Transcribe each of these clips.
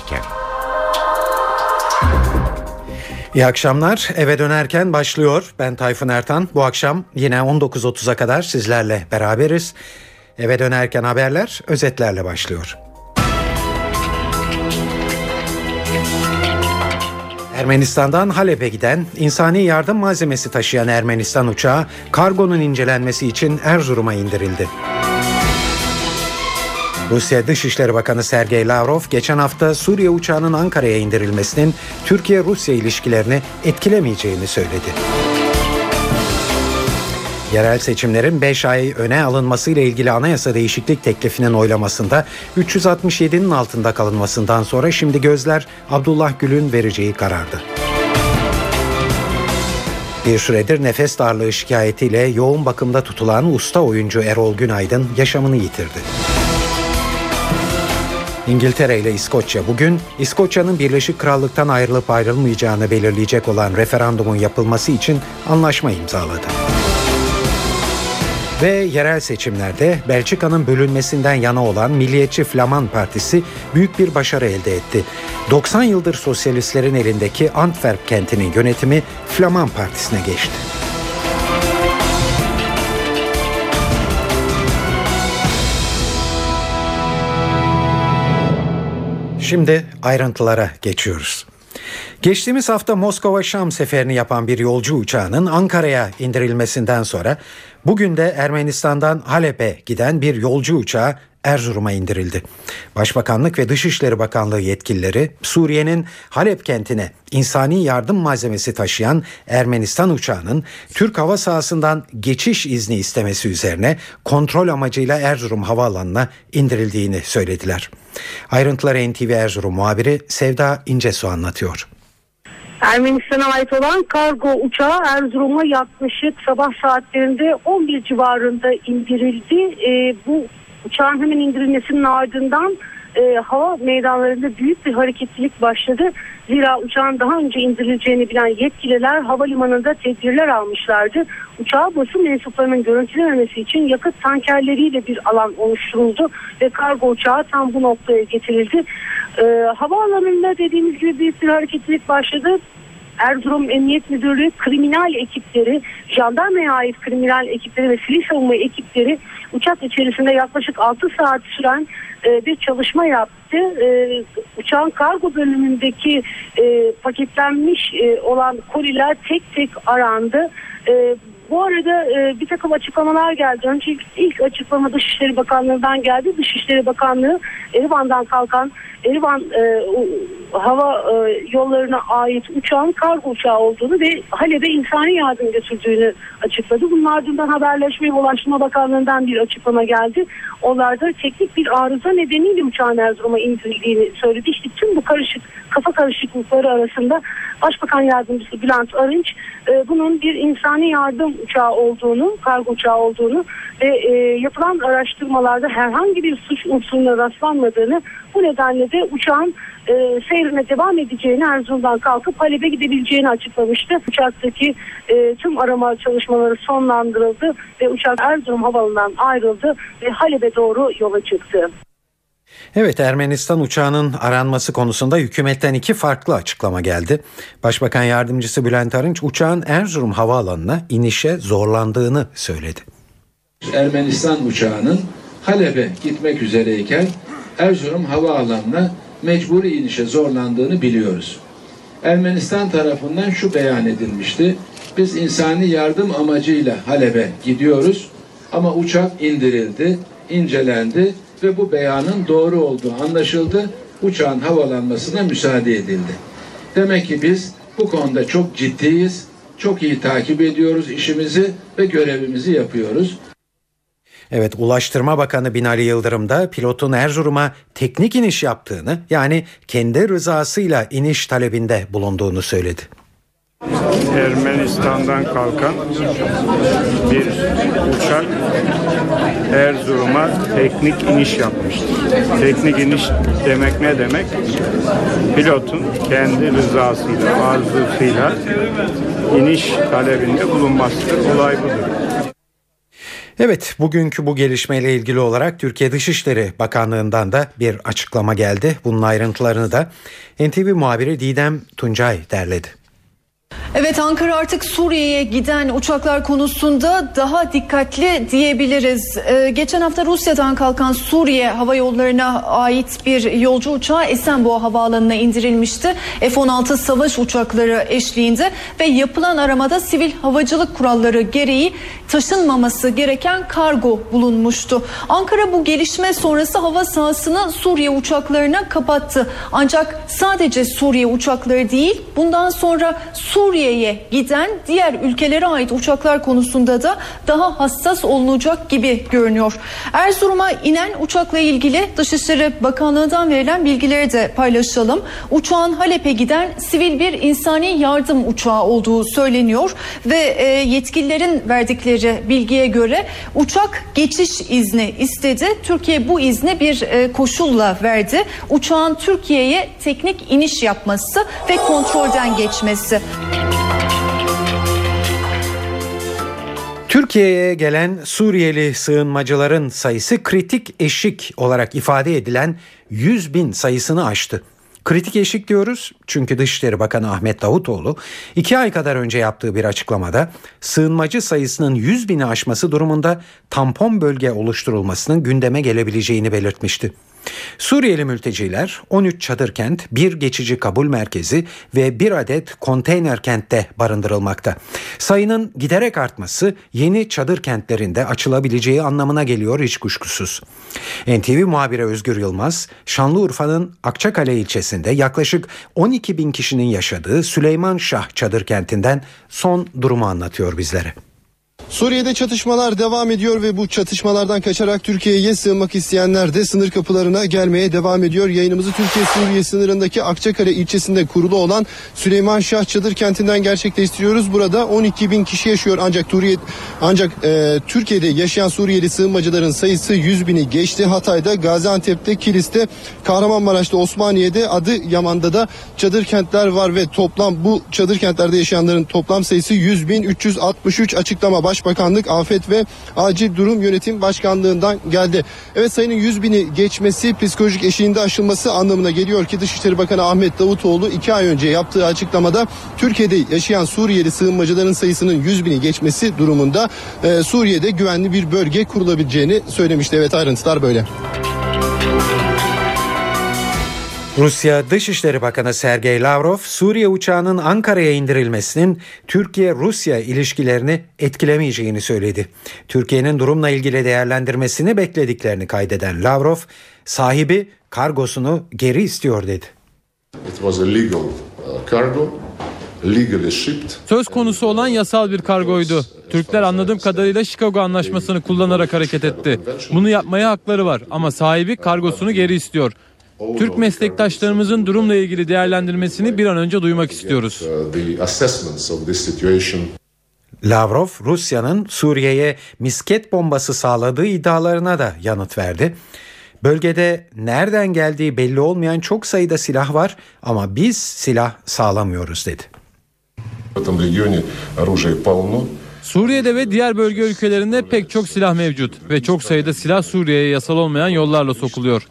dönerken. İyi akşamlar. Eve dönerken başlıyor. Ben Tayfun Ertan. Bu akşam yine 19.30'a kadar sizlerle beraberiz. Eve dönerken haberler özetlerle başlıyor. Ermenistan'dan Halep'e giden insani yardım malzemesi taşıyan Ermenistan uçağı kargonun incelenmesi için Erzurum'a indirildi. Rusya Dışişleri Bakanı Sergey Lavrov geçen hafta Suriye uçağının Ankara'ya indirilmesinin Türkiye-Rusya ilişkilerini etkilemeyeceğini söyledi. Yerel seçimlerin 5 ay öne alınmasıyla ilgili anayasa değişiklik teklifinin oylamasında 367'nin altında kalınmasından sonra şimdi gözler Abdullah Gül'ün vereceği karardı. Bir süredir nefes darlığı şikayetiyle yoğun bakımda tutulan usta oyuncu Erol Günaydın yaşamını yitirdi. İngiltere ile İskoçya bugün İskoçya'nın Birleşik Krallık'tan ayrılıp ayrılmayacağını belirleyecek olan referandumun yapılması için anlaşma imzaladı. Ve yerel seçimlerde Belçika'nın bölünmesinden yana olan Milliyetçi Flaman Partisi büyük bir başarı elde etti. 90 yıldır sosyalistlerin elindeki Antwerp kentinin yönetimi Flaman Partisi'ne geçti. Şimdi ayrıntılara geçiyoruz. Geçtiğimiz hafta Moskova-Şam seferini yapan bir yolcu uçağının Ankara'ya indirilmesinden sonra bugün de Ermenistan'dan Halep'e giden bir yolcu uçağı Erzurum'a indirildi. Başbakanlık ve Dışişleri Bakanlığı yetkilileri Suriye'nin Halep kentine insani yardım malzemesi taşıyan Ermenistan uçağının Türk hava sahasından geçiş izni istemesi üzerine kontrol amacıyla Erzurum havaalanına indirildiğini söylediler. Ayrıntıları NTV Erzurum muhabiri Sevda İncesu anlatıyor. Ermenistan'a ait olan kargo uçağı Erzurum'a yaklaşık sabah saatlerinde 11 civarında indirildi. E, bu uçağın hemen indirilmesinin ardından e, hava meydanlarında büyük bir hareketlilik başladı. Zira uçağın daha önce indirileceğini bilen yetkililer havalimanında tedbirler almışlardı. Uçağa basın mensuplarının görüntülememesi için yakıt tankerleriyle bir alan oluşturuldu ve kargo uçağı tam bu noktaya getirildi. E, havaalanında dediğimiz gibi büyük bir hareketlilik başladı. Erzurum Emniyet Müdürlüğü kriminal ekipleri, jandarmaya ait kriminal ekipleri ve sivil savunma ekipleri uçak içerisinde yaklaşık 6 saat süren e, bir çalışma yaptı. E, uçağın kargo bölümündeki e, paketlenmiş olan koliler tek tek arandı. Bu arada bir takım açıklamalar geldi. Önce ilk, ilk açıklama Dışişleri Bakanlığı'ndan geldi. Dışişleri Bakanlığı Erivan'dan kalkan Erivan e, hava e, yollarına ait uçağın kargo uçağı olduğunu ve Halep'e insani yardım götürdüğünü açıkladı. Bunun ardından Haberleşme ve Ulaştırma Bakanlığı'ndan bir açıklama geldi. Onlar da teknik bir arıza nedeniyle uçağın Erzurum'a indirildiğini söyledi. İşte tüm bu karışık kafa karışıklıkları arasında Başbakan Yardımcısı Bülent Arınç e, bunun bir insani yardım uçağı olduğunu, kargo uçağı olduğunu ve e, yapılan araştırmalarda herhangi bir suç unsuruna rastlanmadığını bu nedenle de uçağın e, seyrine devam edeceğini Erzurum'dan kalkıp Halep'e gidebileceğini açıklamıştı. Uçaktaki e, tüm arama çalışmaları sonlandırıldı ve uçak Erzurum Havalı'ndan ayrıldı ve Halep'e doğru yola çıktı. Evet Ermenistan uçağının aranması konusunda hükümetten iki farklı açıklama geldi. Başbakan Yardımcısı Bülent Arınç uçağın Erzurum Havaalanı'na inişe zorlandığını söyledi. Ermenistan uçağının Halep'e gitmek üzereyken Erzurum Havaalanı'na mecburi inişe zorlandığını biliyoruz. Ermenistan tarafından şu beyan edilmişti. Biz insani yardım amacıyla Halep'e gidiyoruz ama uçak indirildi, incelendi ve bu beyanın doğru olduğu anlaşıldı. Uçağın havalanmasına müsaade edildi. Demek ki biz bu konuda çok ciddiyiz, çok iyi takip ediyoruz işimizi ve görevimizi yapıyoruz. Evet Ulaştırma Bakanı Binali Yıldırım da pilotun Erzurum'a teknik iniş yaptığını yani kendi rızasıyla iniş talebinde bulunduğunu söyledi. Ermenistan'dan kalkan bir uçak Erzurum'a teknik iniş yapmıştır. Teknik iniş demek ne demek? Pilotun kendi rızasıyla, arzusuyla iniş talebinde bulunmasıdır. Olay budur. Evet bugünkü bu gelişmeyle ilgili olarak Türkiye Dışişleri Bakanlığı'ndan da bir açıklama geldi. Bunun ayrıntılarını da NTV muhabiri Didem Tuncay derledi. Evet Ankara artık Suriye'ye giden uçaklar konusunda daha dikkatli diyebiliriz. Ee, geçen hafta Rusya'dan kalkan Suriye Hava Yolları'na ait bir yolcu uçağı Esenboğa Havaalanı'na indirilmişti. F-16 savaş uçakları eşliğinde ve yapılan aramada sivil havacılık kuralları gereği taşınmaması gereken kargo bulunmuştu. Ankara bu gelişme sonrası hava sahasını Suriye uçaklarına kapattı. Ancak sadece Suriye uçakları değil bundan sonra Suriye'ye giden diğer ülkelere ait uçaklar konusunda da daha hassas olunacak gibi görünüyor. Erzurum'a inen uçakla ilgili Dışişleri Bakanlığı'ndan verilen bilgileri de paylaşalım. Uçağın Halep'e giden sivil bir insani yardım uçağı olduğu söyleniyor ve e, yetkililerin verdikleri bilgiye göre uçak geçiş izni istedi. Türkiye bu izni bir e, koşulla verdi. Uçağın Türkiye'ye teknik iniş yapması ve kontrolden geçmesi. Türkiye'ye gelen Suriyeli sığınmacıların sayısı kritik eşik olarak ifade edilen 100 bin sayısını aştı. Kritik eşik diyoruz çünkü Dışişleri Bakanı Ahmet Davutoğlu iki ay kadar önce yaptığı bir açıklamada sığınmacı sayısının 100 bini aşması durumunda tampon bölge oluşturulmasının gündeme gelebileceğini belirtmişti. Suriyeli mülteciler 13 çadır kent, bir geçici kabul merkezi ve bir adet konteyner kentte barındırılmakta. Sayının giderek artması yeni çadır kentlerinde açılabileceği anlamına geliyor hiç kuşkusuz. NTV muhabiri Özgür Yılmaz, Şanlıurfa'nın Akçakale ilçesinde yaklaşık 12 bin kişinin yaşadığı Süleyman Şah çadır kentinden son durumu anlatıyor bizlere. Suriye'de çatışmalar devam ediyor ve bu çatışmalardan kaçarak Türkiye'ye sığınmak isteyenler de sınır kapılarına gelmeye devam ediyor. Yayınımızı Türkiye-Suriye sınırındaki Akçakale ilçesinde kurulu olan Süleyman Şah Çadır kentinden gerçekleştiriyoruz. Burada 12 bin kişi yaşıyor ancak Turiye, ancak e, Türkiye'de yaşayan Suriyeli sığınmacıların sayısı 100 bini geçti. Hatay'da, Gaziantep'te, Kilis'te, Kahramanmaraş'ta, Osmaniye'de, Adıyaman'da da çadır kentler var ve toplam bu çadır kentlerde yaşayanların toplam sayısı 100 bin 363 açıklama Başbakanlık Afet ve Acil Durum Yönetim Başkanlığından geldi. Evet sayının 100 bini geçmesi psikolojik eşiğinde aşılması anlamına geliyor ki Dışişleri Bakanı Ahmet Davutoğlu iki ay önce yaptığı açıklamada Türkiye'de yaşayan Suriyeli sığınmacıların sayısının 100 bini geçmesi durumunda e, Suriye'de güvenli bir bölge kurulabileceğini söylemişti. Evet ayrıntılar böyle. Rusya Dışişleri Bakanı Sergey Lavrov, Suriye uçağının Ankara'ya indirilmesinin Türkiye-Rusya ilişkilerini etkilemeyeceğini söyledi. Türkiye'nin durumla ilgili değerlendirmesini beklediklerini kaydeden Lavrov, sahibi kargosunu geri istiyor dedi. It was a legal uh, cargo. Söz konusu olan yasal bir kargoydu. Türkler anladığım kadarıyla Chicago Anlaşması'nı kullanarak hareket etti. Bunu yapmaya hakları var ama sahibi kargosunu geri istiyor. Türk meslektaşlarımızın durumla ilgili değerlendirmesini bir an önce duymak istiyoruz. Lavrov, Rusya'nın Suriye'ye misket bombası sağladığı iddialarına da yanıt verdi. Bölgede nereden geldiği belli olmayan çok sayıda silah var ama biz silah sağlamıyoruz dedi. Suriye'de ve diğer bölge ülkelerinde pek çok silah mevcut ve çok sayıda silah Suriye'ye yasal olmayan yollarla sokuluyor.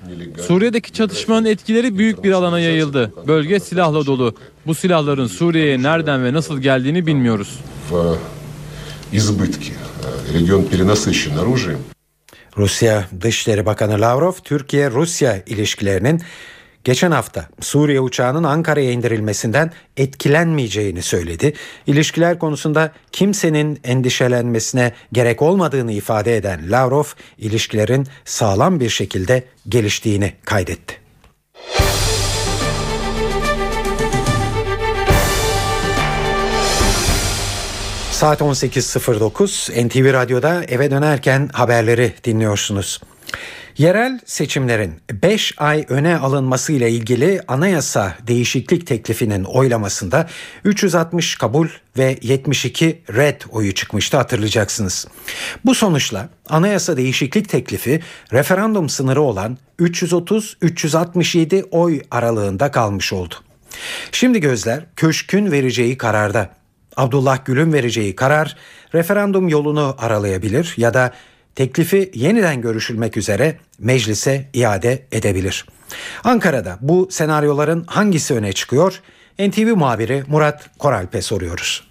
Suriye'deki çatışmanın etkileri büyük bir alana yayıldı. Bölge silahla dolu. Bu silahların Suriye'ye nereden ve nasıl geldiğini bilmiyoruz. Rusya Dışişleri Bakanı Lavrov, Türkiye-Rusya ilişkilerinin geçen hafta Suriye uçağının Ankara'ya indirilmesinden etkilenmeyeceğini söyledi. İlişkiler konusunda kimsenin endişelenmesine gerek olmadığını ifade eden Lavrov, ilişkilerin sağlam bir şekilde geliştiğini kaydetti. Saat 18.09 NTV Radyo'da eve dönerken haberleri dinliyorsunuz. Yerel seçimlerin 5 ay öne alınması ile ilgili anayasa değişiklik teklifinin oylamasında 360 kabul ve 72 red oyu çıkmıştı hatırlayacaksınız. Bu sonuçla anayasa değişiklik teklifi referandum sınırı olan 330-367 oy aralığında kalmış oldu. Şimdi gözler köşkün vereceği kararda. Abdullah Gül'ün vereceği karar referandum yolunu aralayabilir ya da teklifi yeniden görüşülmek üzere meclise iade edebilir. Ankara'da bu senaryoların hangisi öne çıkıyor? NTV muhabiri Murat Koralp'e soruyoruz.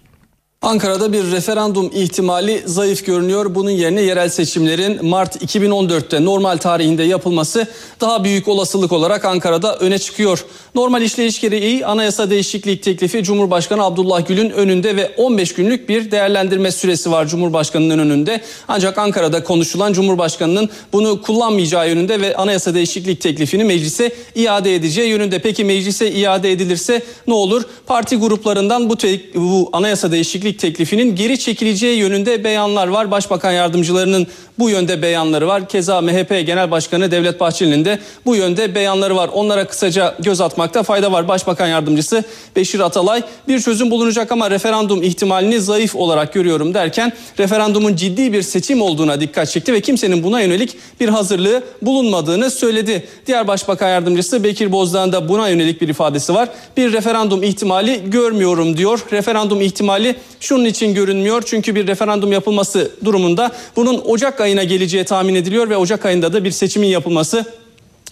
Ankara'da bir referandum ihtimali zayıf görünüyor. Bunun yerine yerel seçimlerin Mart 2014'te normal tarihinde yapılması daha büyük olasılık olarak Ankara'da öne çıkıyor. Normal işleyiş gereği anayasa değişiklik teklifi Cumhurbaşkanı Abdullah Gül'ün önünde ve 15 günlük bir değerlendirme süresi var Cumhurbaşkanı'nın önünde. Ancak Ankara'da konuşulan Cumhurbaşkanı'nın bunu kullanmayacağı yönünde ve anayasa değişiklik teklifini meclise iade edeceği yönünde. Peki meclise iade edilirse ne olur? Parti gruplarından bu, bu anayasa değişiklik teklifinin geri çekileceği yönünde beyanlar var. Başbakan yardımcılarının bu yönde beyanları var. Keza MHP Genel Başkanı Devlet Bahçeli'nin de bu yönde beyanları var. Onlara kısaca göz atmakta fayda var. Başbakan Yardımcısı Beşir Atalay bir çözüm bulunacak ama referandum ihtimalini zayıf olarak görüyorum derken referandumun ciddi bir seçim olduğuna dikkat çekti ve kimsenin buna yönelik bir hazırlığı bulunmadığını söyledi. Diğer Başbakan Yardımcısı Bekir Bozdağ'ın da buna yönelik bir ifadesi var. Bir referandum ihtimali görmüyorum diyor. Referandum ihtimali şunun için görünmüyor. Çünkü bir referandum yapılması durumunda bunun Ocak ayına geleceği tahmin ediliyor ve Ocak ayında da bir seçimin yapılması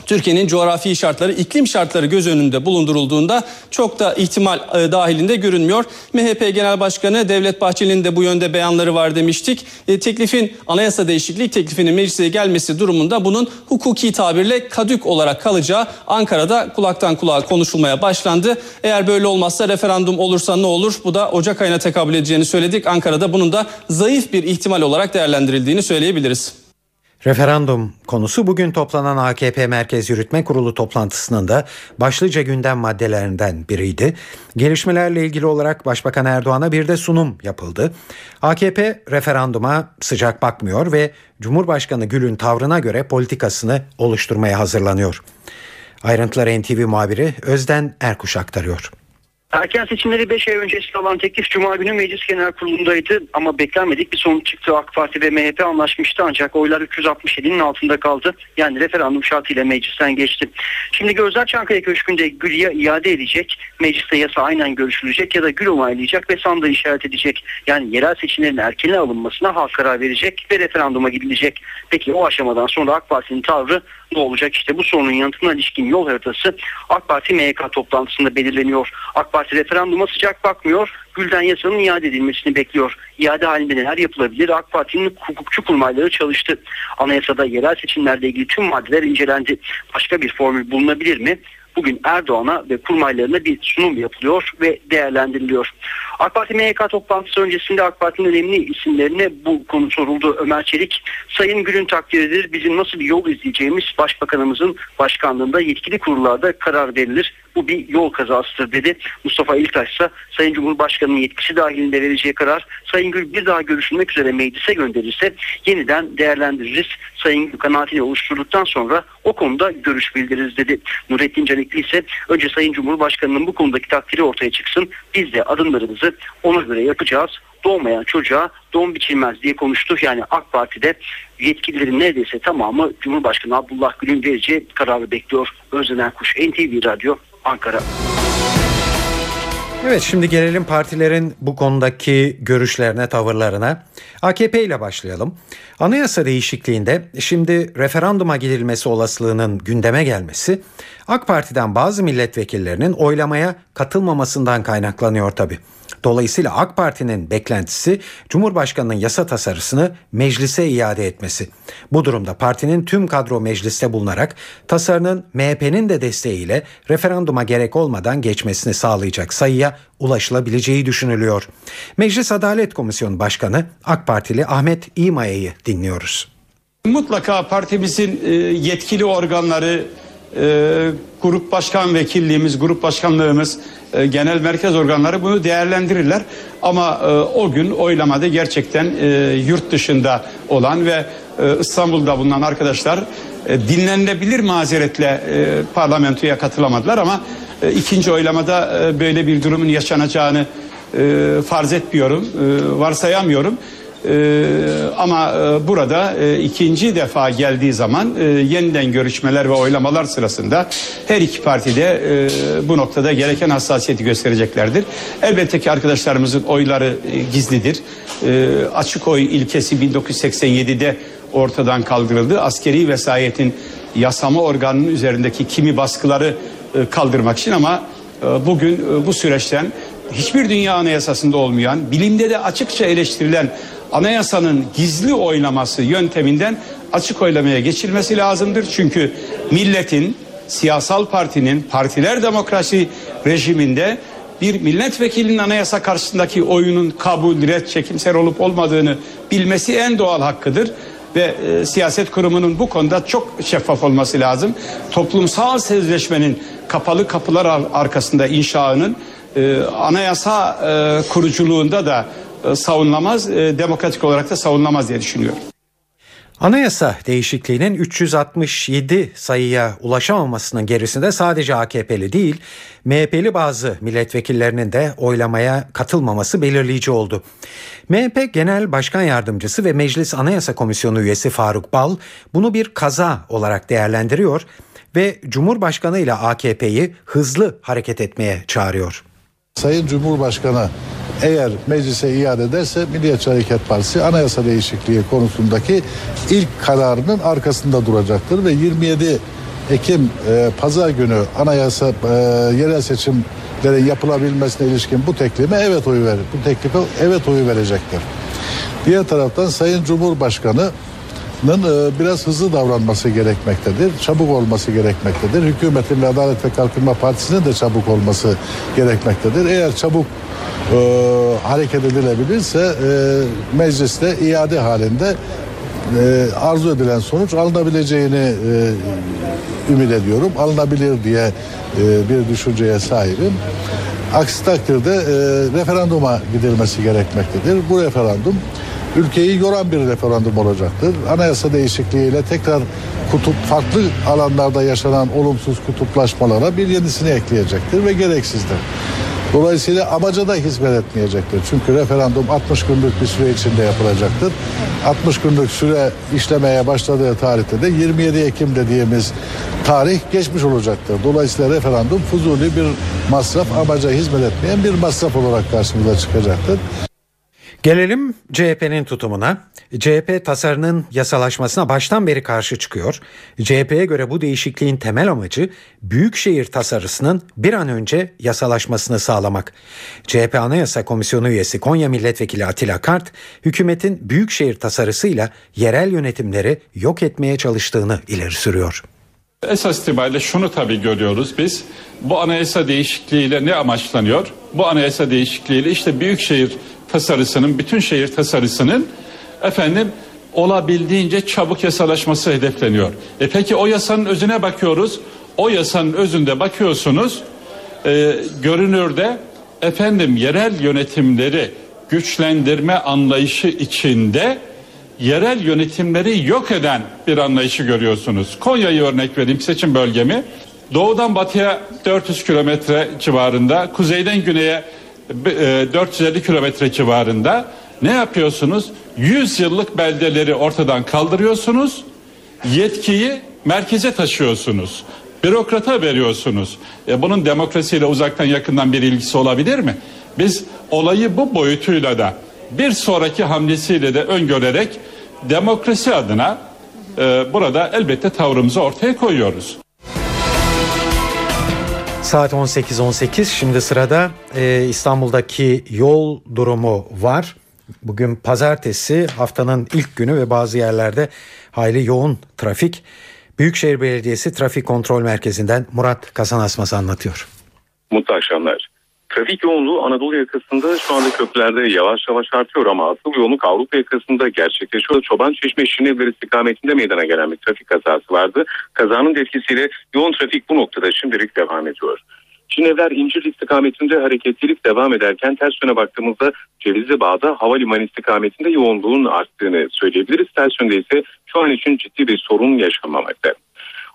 Türkiye'nin coğrafi şartları, iklim şartları göz önünde bulundurulduğunda çok da ihtimal e, dahilinde görünmüyor. MHP Genel Başkanı Devlet Bahçeli'nin de bu yönde beyanları var demiştik. E, teklifin anayasa değişikliği teklifinin meclise gelmesi durumunda bunun hukuki tabirle kadük olarak kalacağı Ankara'da kulaktan kulağa konuşulmaya başlandı. Eğer böyle olmazsa referandum olursa ne olur? Bu da Ocak ayına tekabül edeceğini söyledik. Ankara'da bunun da zayıf bir ihtimal olarak değerlendirildiğini söyleyebiliriz. Referandum konusu bugün toplanan AKP Merkez Yürütme Kurulu toplantısının da başlıca gündem maddelerinden biriydi. Gelişmelerle ilgili olarak Başbakan Erdoğan'a bir de sunum yapıldı. AKP referanduma sıcak bakmıyor ve Cumhurbaşkanı Gül'ün tavrına göre politikasını oluşturmaya hazırlanıyor. Ayrıntıları NTV muhabiri Özden Erkuş aktarıyor. Erken seçimleri 5 ay öncesi alan teklif Cuma günü Meclis Genel Kurulu'ndaydı ama beklenmedik bir sonuç çıktı. AK Parti ve MHP anlaşmıştı ancak oylar 367'nin altında kaldı. Yani referandum şartıyla meclisten geçti. Şimdi gözler Çankaya Köşkü'nde Gül'ye iade edecek. Mecliste yasa aynen görüşülecek ya da Gül onaylayacak ve sandığı işaret edecek. Yani yerel seçimlerin erkene alınmasına halk karar verecek ve referanduma gidilecek. Peki o aşamadan sonra AK Parti'nin tavrı ne olacak? İşte bu sorunun yanıtına ilişkin yol haritası AK Parti MYK toplantısında belirleniyor. AK Parti referanduma sıcak bakmıyor. Gülden yasanın iade edilmesini bekliyor. İade halinde neler yapılabilir? AK Parti'nin hukukçu kurmayları çalıştı. Anayasada yerel seçimlerle ilgili tüm maddeler incelendi. Başka bir formül bulunabilir mi? Bugün Erdoğan'a ve kurmaylarına bir sunum yapılıyor ve değerlendiriliyor. AK Parti MYK toplantısı öncesinde AK Parti'nin önemli isimlerine bu konu soruldu. Ömer Çelik, Sayın Gül'ün takdiridir bizim nasıl bir yol izleyeceğimiz Başbakanımızın başkanlığında yetkili kurullarda karar verilir. Bu bir yol kazasıdır dedi. Mustafa İltaş ise Sayın Cumhurbaşkanı'nın yetkisi dahilinde vereceği karar Sayın Gül bir daha görüşülmek üzere meclise gönderirse yeniden değerlendiririz. Sayın Gül kanaatini oluşturduktan sonra o konuda görüş bildiririz dedi. Nurettin Canikli ise önce Sayın Cumhurbaşkanı'nın bu konudaki takdiri ortaya çıksın. Biz de adımlarımızı ona göre yapacağız. Doğmayan çocuğa doğum biçilmez diye konuştu. Yani AK Parti'de yetkililerin neredeyse tamamı Cumhurbaşkanı Abdullah Gül'ün vereceği kararı bekliyor. Özlenen Kuş NTV Radyo Ankara. Evet şimdi gelelim partilerin bu konudaki görüşlerine, tavırlarına. AKP ile başlayalım. Anayasa değişikliğinde şimdi referanduma gidilmesi olasılığının gündeme gelmesi AK Parti'den bazı milletvekillerinin oylamaya katılmamasından kaynaklanıyor tabii. Dolayısıyla AK Parti'nin beklentisi Cumhurbaşkanı'nın yasa tasarısını meclise iade etmesi. Bu durumda partinin tüm kadro mecliste bulunarak tasarının MHP'nin de desteğiyle referanduma gerek olmadan geçmesini sağlayacak sayıya ulaşılabileceği düşünülüyor. Meclis Adalet Komisyonu Başkanı AK Partili Ahmet İmaya'yı dinliyoruz. Mutlaka partimizin e, yetkili organları, e, grup başkan vekilliğimiz, grup başkanlığımız, e, genel merkez organları bunu değerlendirirler. Ama o gün oylamada gerçekten yurt dışında olan ve İstanbul'da bulunan arkadaşlar dinlenilebilir mazeretle parlamentoya katılamadılar ama ikinci oylamada böyle bir durumun yaşanacağını farz etmiyorum, varsayamıyorum. Ee, ama e, burada e, ikinci defa geldiği zaman e, yeniden görüşmeler ve oylamalar sırasında her iki partide e, bu noktada gereken hassasiyeti göstereceklerdir. Elbette ki arkadaşlarımızın oyları e, gizlidir. E, açık oy ilkesi 1987'de ortadan kaldırıldı. Askeri vesayetin yasama organının üzerindeki kimi baskıları e, kaldırmak için ama e, bugün e, bu süreçten hiçbir dünya anayasasında olmayan, bilimde de açıkça eleştirilen anayasanın gizli oylaması yönteminden açık oylamaya geçilmesi lazımdır. Çünkü milletin, siyasal partinin, partiler demokrasi rejiminde bir milletvekilinin anayasa karşısındaki oyunun kabul, red, çekimser olup olmadığını bilmesi en doğal hakkıdır ve e, siyaset kurumunun bu konuda çok şeffaf olması lazım. Toplumsal sözleşmenin kapalı kapılar ar- arkasında inşaının e, anayasa e, kuruculuğunda da savunulamaz, e, demokratik olarak da savunulamaz diye düşünüyorum. Anayasa değişikliğinin 367 sayıya ulaşamamasının gerisinde sadece AKP'li değil, MHP'li bazı milletvekillerinin de oylamaya katılmaması belirleyici oldu. MHP Genel Başkan Yardımcısı ve Meclis Anayasa Komisyonu üyesi Faruk Bal bunu bir kaza olarak değerlendiriyor ve Cumhurbaşkanı ile AKP'yi hızlı hareket etmeye çağırıyor. Sayın Cumhurbaşkanı eğer meclise iade ederse Milliyetçi Hareket Partisi anayasa değişikliği konusundaki ilk kararının arkasında duracaktır ve 27 Ekim e, pazar günü anayasa e, yerel seçimlerin yapılabilmesine ilişkin bu teklife evet oyu verir. Bu teklife evet oyu verecektir. Diğer taraftan Sayın Cumhurbaşkanı biraz hızlı davranması gerekmektedir. Çabuk olması gerekmektedir. Hükümetin ve Adalet ve Kalkınma Partisi'nin de çabuk olması gerekmektedir. Eğer çabuk e, hareket edilebilirse e, mecliste iade halinde e, arzu edilen sonuç alınabileceğini e, ümit ediyorum. Alınabilir diye e, bir düşünceye sahibim. Aksi takdirde e, referanduma gidilmesi gerekmektedir. Bu referandum ülkeyi yoran bir referandum olacaktır. Anayasa değişikliğiyle tekrar kutup farklı alanlarda yaşanan olumsuz kutuplaşmalara bir yenisini ekleyecektir ve gereksizdir. Dolayısıyla amaca da hizmet etmeyecektir. Çünkü referandum 60 günlük bir süre içinde yapılacaktır. 60 günlük süre işlemeye başladığı tarihte de 27 Ekim dediğimiz tarih geçmiş olacaktır. Dolayısıyla referandum fuzuli bir masraf, amaca hizmet etmeyen bir masraf olarak karşımıza çıkacaktır. Gelelim CHP'nin tutumuna. CHP tasarının yasalaşmasına baştan beri karşı çıkıyor. CHP'ye göre bu değişikliğin temel amacı büyükşehir tasarısının bir an önce yasalaşmasını sağlamak. CHP Anayasa Komisyonu üyesi Konya Milletvekili Atilla Kart, hükümetin büyükşehir tasarısıyla yerel yönetimleri yok etmeye çalıştığını ileri sürüyor. Esas itibariyle şunu tabii görüyoruz biz. Bu anayasa değişikliğiyle ne amaçlanıyor? Bu anayasa değişikliğiyle işte büyükşehir tasarısının, bütün şehir tasarısının efendim olabildiğince çabuk yasalaşması hedefleniyor. E peki o yasanın özüne bakıyoruz. O yasanın özünde bakıyorsunuz. E, görünürde efendim yerel yönetimleri güçlendirme anlayışı içinde yerel yönetimleri yok eden bir anlayışı görüyorsunuz. Konya'yı örnek vereyim seçim bölgemi. Doğudan batıya 400 kilometre civarında, kuzeyden güneye 450 kilometre civarında ne yapıyorsunuz? 100 yıllık beldeleri ortadan kaldırıyorsunuz. Yetkiyi merkeze taşıyorsunuz. Bürokrata veriyorsunuz. E bunun demokrasiyle uzaktan yakından bir ilgisi olabilir mi? Biz olayı bu boyutuyla da bir sonraki hamlesiyle de öngörerek demokrasi adına e, burada elbette tavrımızı ortaya koyuyoruz. Saat 18.18 şimdi sırada e, İstanbul'daki yol durumu var. Bugün pazartesi haftanın ilk günü ve bazı yerlerde hayli yoğun trafik. Büyükşehir Belediyesi Trafik Kontrol Merkezi'nden Murat Kazanasmaz anlatıyor. Mutlu akşamlar. Trafik yoğunluğu Anadolu yakasında şu anda köprülerde yavaş yavaş artıyor ama asıl yoğunluk Avrupa yakasında gerçekleşiyor. Çoban Çeşme Şinevler istikametinde meydana gelen bir trafik kazası vardı. Kazanın etkisiyle yoğun trafik bu noktada şimdilik devam ediyor. Şinevler İncil istikametinde hareketlilik devam ederken ters yöne baktığımızda Cevizli Bağ'da havalimanı istikametinde yoğunluğun arttığını söyleyebiliriz. Ters yönde ise şu an için ciddi bir sorun yaşanmamakta.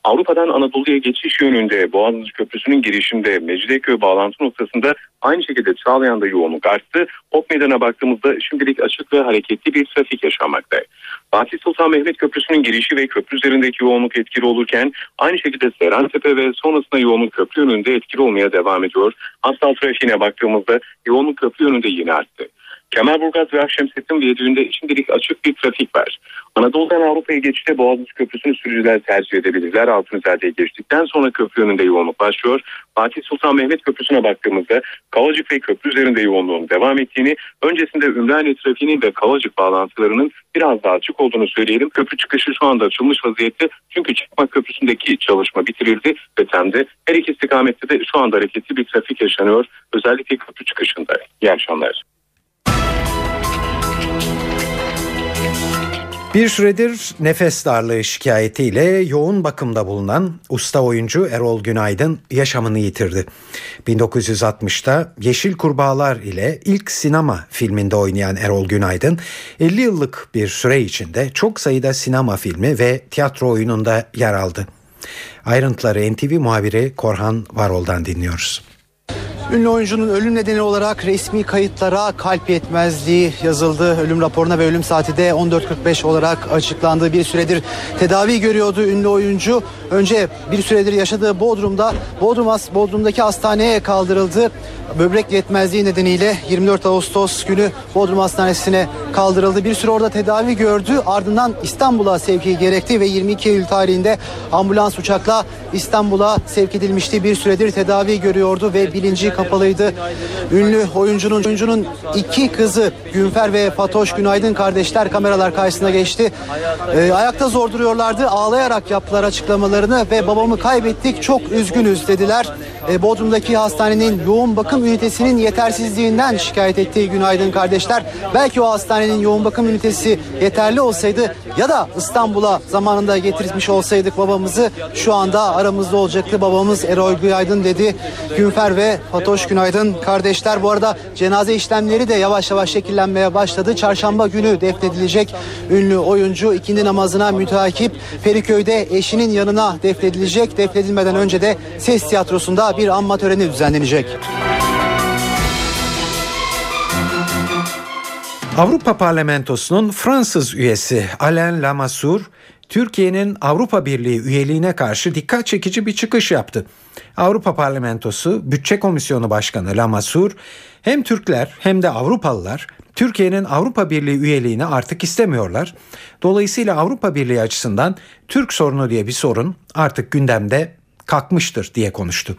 Avrupa'dan Anadolu'ya geçiş yönünde Boğaziçi Köprüsü'nün girişinde Mecidiyeköy bağlantı noktasında aynı şekilde Çağlayan'da yoğunluk arttı. Ok Meydan'a baktığımızda şimdilik açık ve hareketli bir trafik yaşanmakta. Fatih Sultan Mehmet Köprüsü'nün girişi ve köprü üzerindeki yoğunluk etkili olurken aynı şekilde Serentepe ve sonrasında yoğunluk köprü yönünde etkili olmaya devam ediyor. Asfalt trafiğine baktığımızda yoğunluk köprü yönünde yine arttı. Kemalburgaz ve Akşemsettin Viyadüğü'nde şimdilik açık bir trafik var. Anadolu'dan Avrupa'ya geçişte Boğaziçi Köprüsü'nü sürücüler tercih edebilirler. Altınzade'ye geçtikten sonra köprü önünde yoğunluk başlıyor. Fatih Sultan Mehmet Köprüsü'ne baktığımızda Kavacık ve köprü üzerinde yoğunluğun devam ettiğini, öncesinde Ümraniye trafiğinin ve Kavacık bağlantılarının biraz daha açık olduğunu söyleyelim. Köprü çıkışı şu anda açılmış vaziyette. Çünkü Çakmak Köprüsü'ndeki çalışma bitirildi ve temde her iki istikamette de şu anda hareketli bir trafik yaşanıyor. Özellikle köprü çıkışında. İyi akşamlar. Bir süredir nefes darlığı şikayetiyle yoğun bakımda bulunan usta oyuncu Erol Günaydın yaşamını yitirdi. 1960'ta Yeşil Kurbağalar ile ilk sinema filminde oynayan Erol Günaydın 50 yıllık bir süre içinde çok sayıda sinema filmi ve tiyatro oyununda yer aldı. Ayrıntıları NTV muhabiri Korhan Varol'dan dinliyoruz. Ünlü oyuncunun ölüm nedeni olarak resmi kayıtlara kalp yetmezliği yazıldı. Ölüm raporuna ve ölüm saati de 14.45 olarak açıklandığı bir süredir tedavi görüyordu ünlü oyuncu. Önce bir süredir yaşadığı Bodrum'da Bodrum Bodrum'daki hastaneye kaldırıldı. Böbrek yetmezliği nedeniyle 24 Ağustos günü Bodrum Hastanesi'ne kaldırıldı. Bir süre orada tedavi gördü. Ardından İstanbul'a sevki gerekti ve 22 Eylül tarihinde ambulans uçakla İstanbul'a sevk edilmişti. Bir süredir tedavi görüyordu ve bilinci kapalıydı. Ünlü oyuncunun oyuncunun iki kızı Günfer ve Fatoş Günaydın kardeşler kameralar karşısına geçti. Ee, ayakta zor duruyorlardı. Ağlayarak yaptılar açıklamalarını ve babamı kaybettik çok üzgünüz dediler. Ee, Bodrum'daki hastanenin yoğun bakım ünitesinin yetersizliğinden şikayet ettiği Günaydın kardeşler. Belki o hastanenin yoğun bakım ünitesi yeterli olsaydı ya da İstanbul'a zamanında getirmiş olsaydık babamızı şu anda aramızda olacaktı. Babamız Erol Günaydın dedi. Günfer ve Fatoş Günaydın kardeşler. Bu arada cenaze işlemleri de yavaş yavaş şekillenmeye başladı. Çarşamba günü defnedilecek ünlü oyuncu ikindi namazına müteakip Feriköy'de eşinin yanına defnedilecek. Defnedilmeden önce de ses tiyatrosunda bir anma töreni düzenlenecek. Avrupa Parlamentosu'nun Fransız üyesi Alain Lamassoure, Türkiye'nin Avrupa Birliği üyeliğine karşı dikkat çekici bir çıkış yaptı. Avrupa Parlamentosu Bütçe Komisyonu Başkanı Lamassoure, hem Türkler hem de Avrupalılar Türkiye'nin Avrupa Birliği üyeliğini artık istemiyorlar. Dolayısıyla Avrupa Birliği açısından Türk sorunu diye bir sorun artık gündemde kalkmıştır diye konuştu.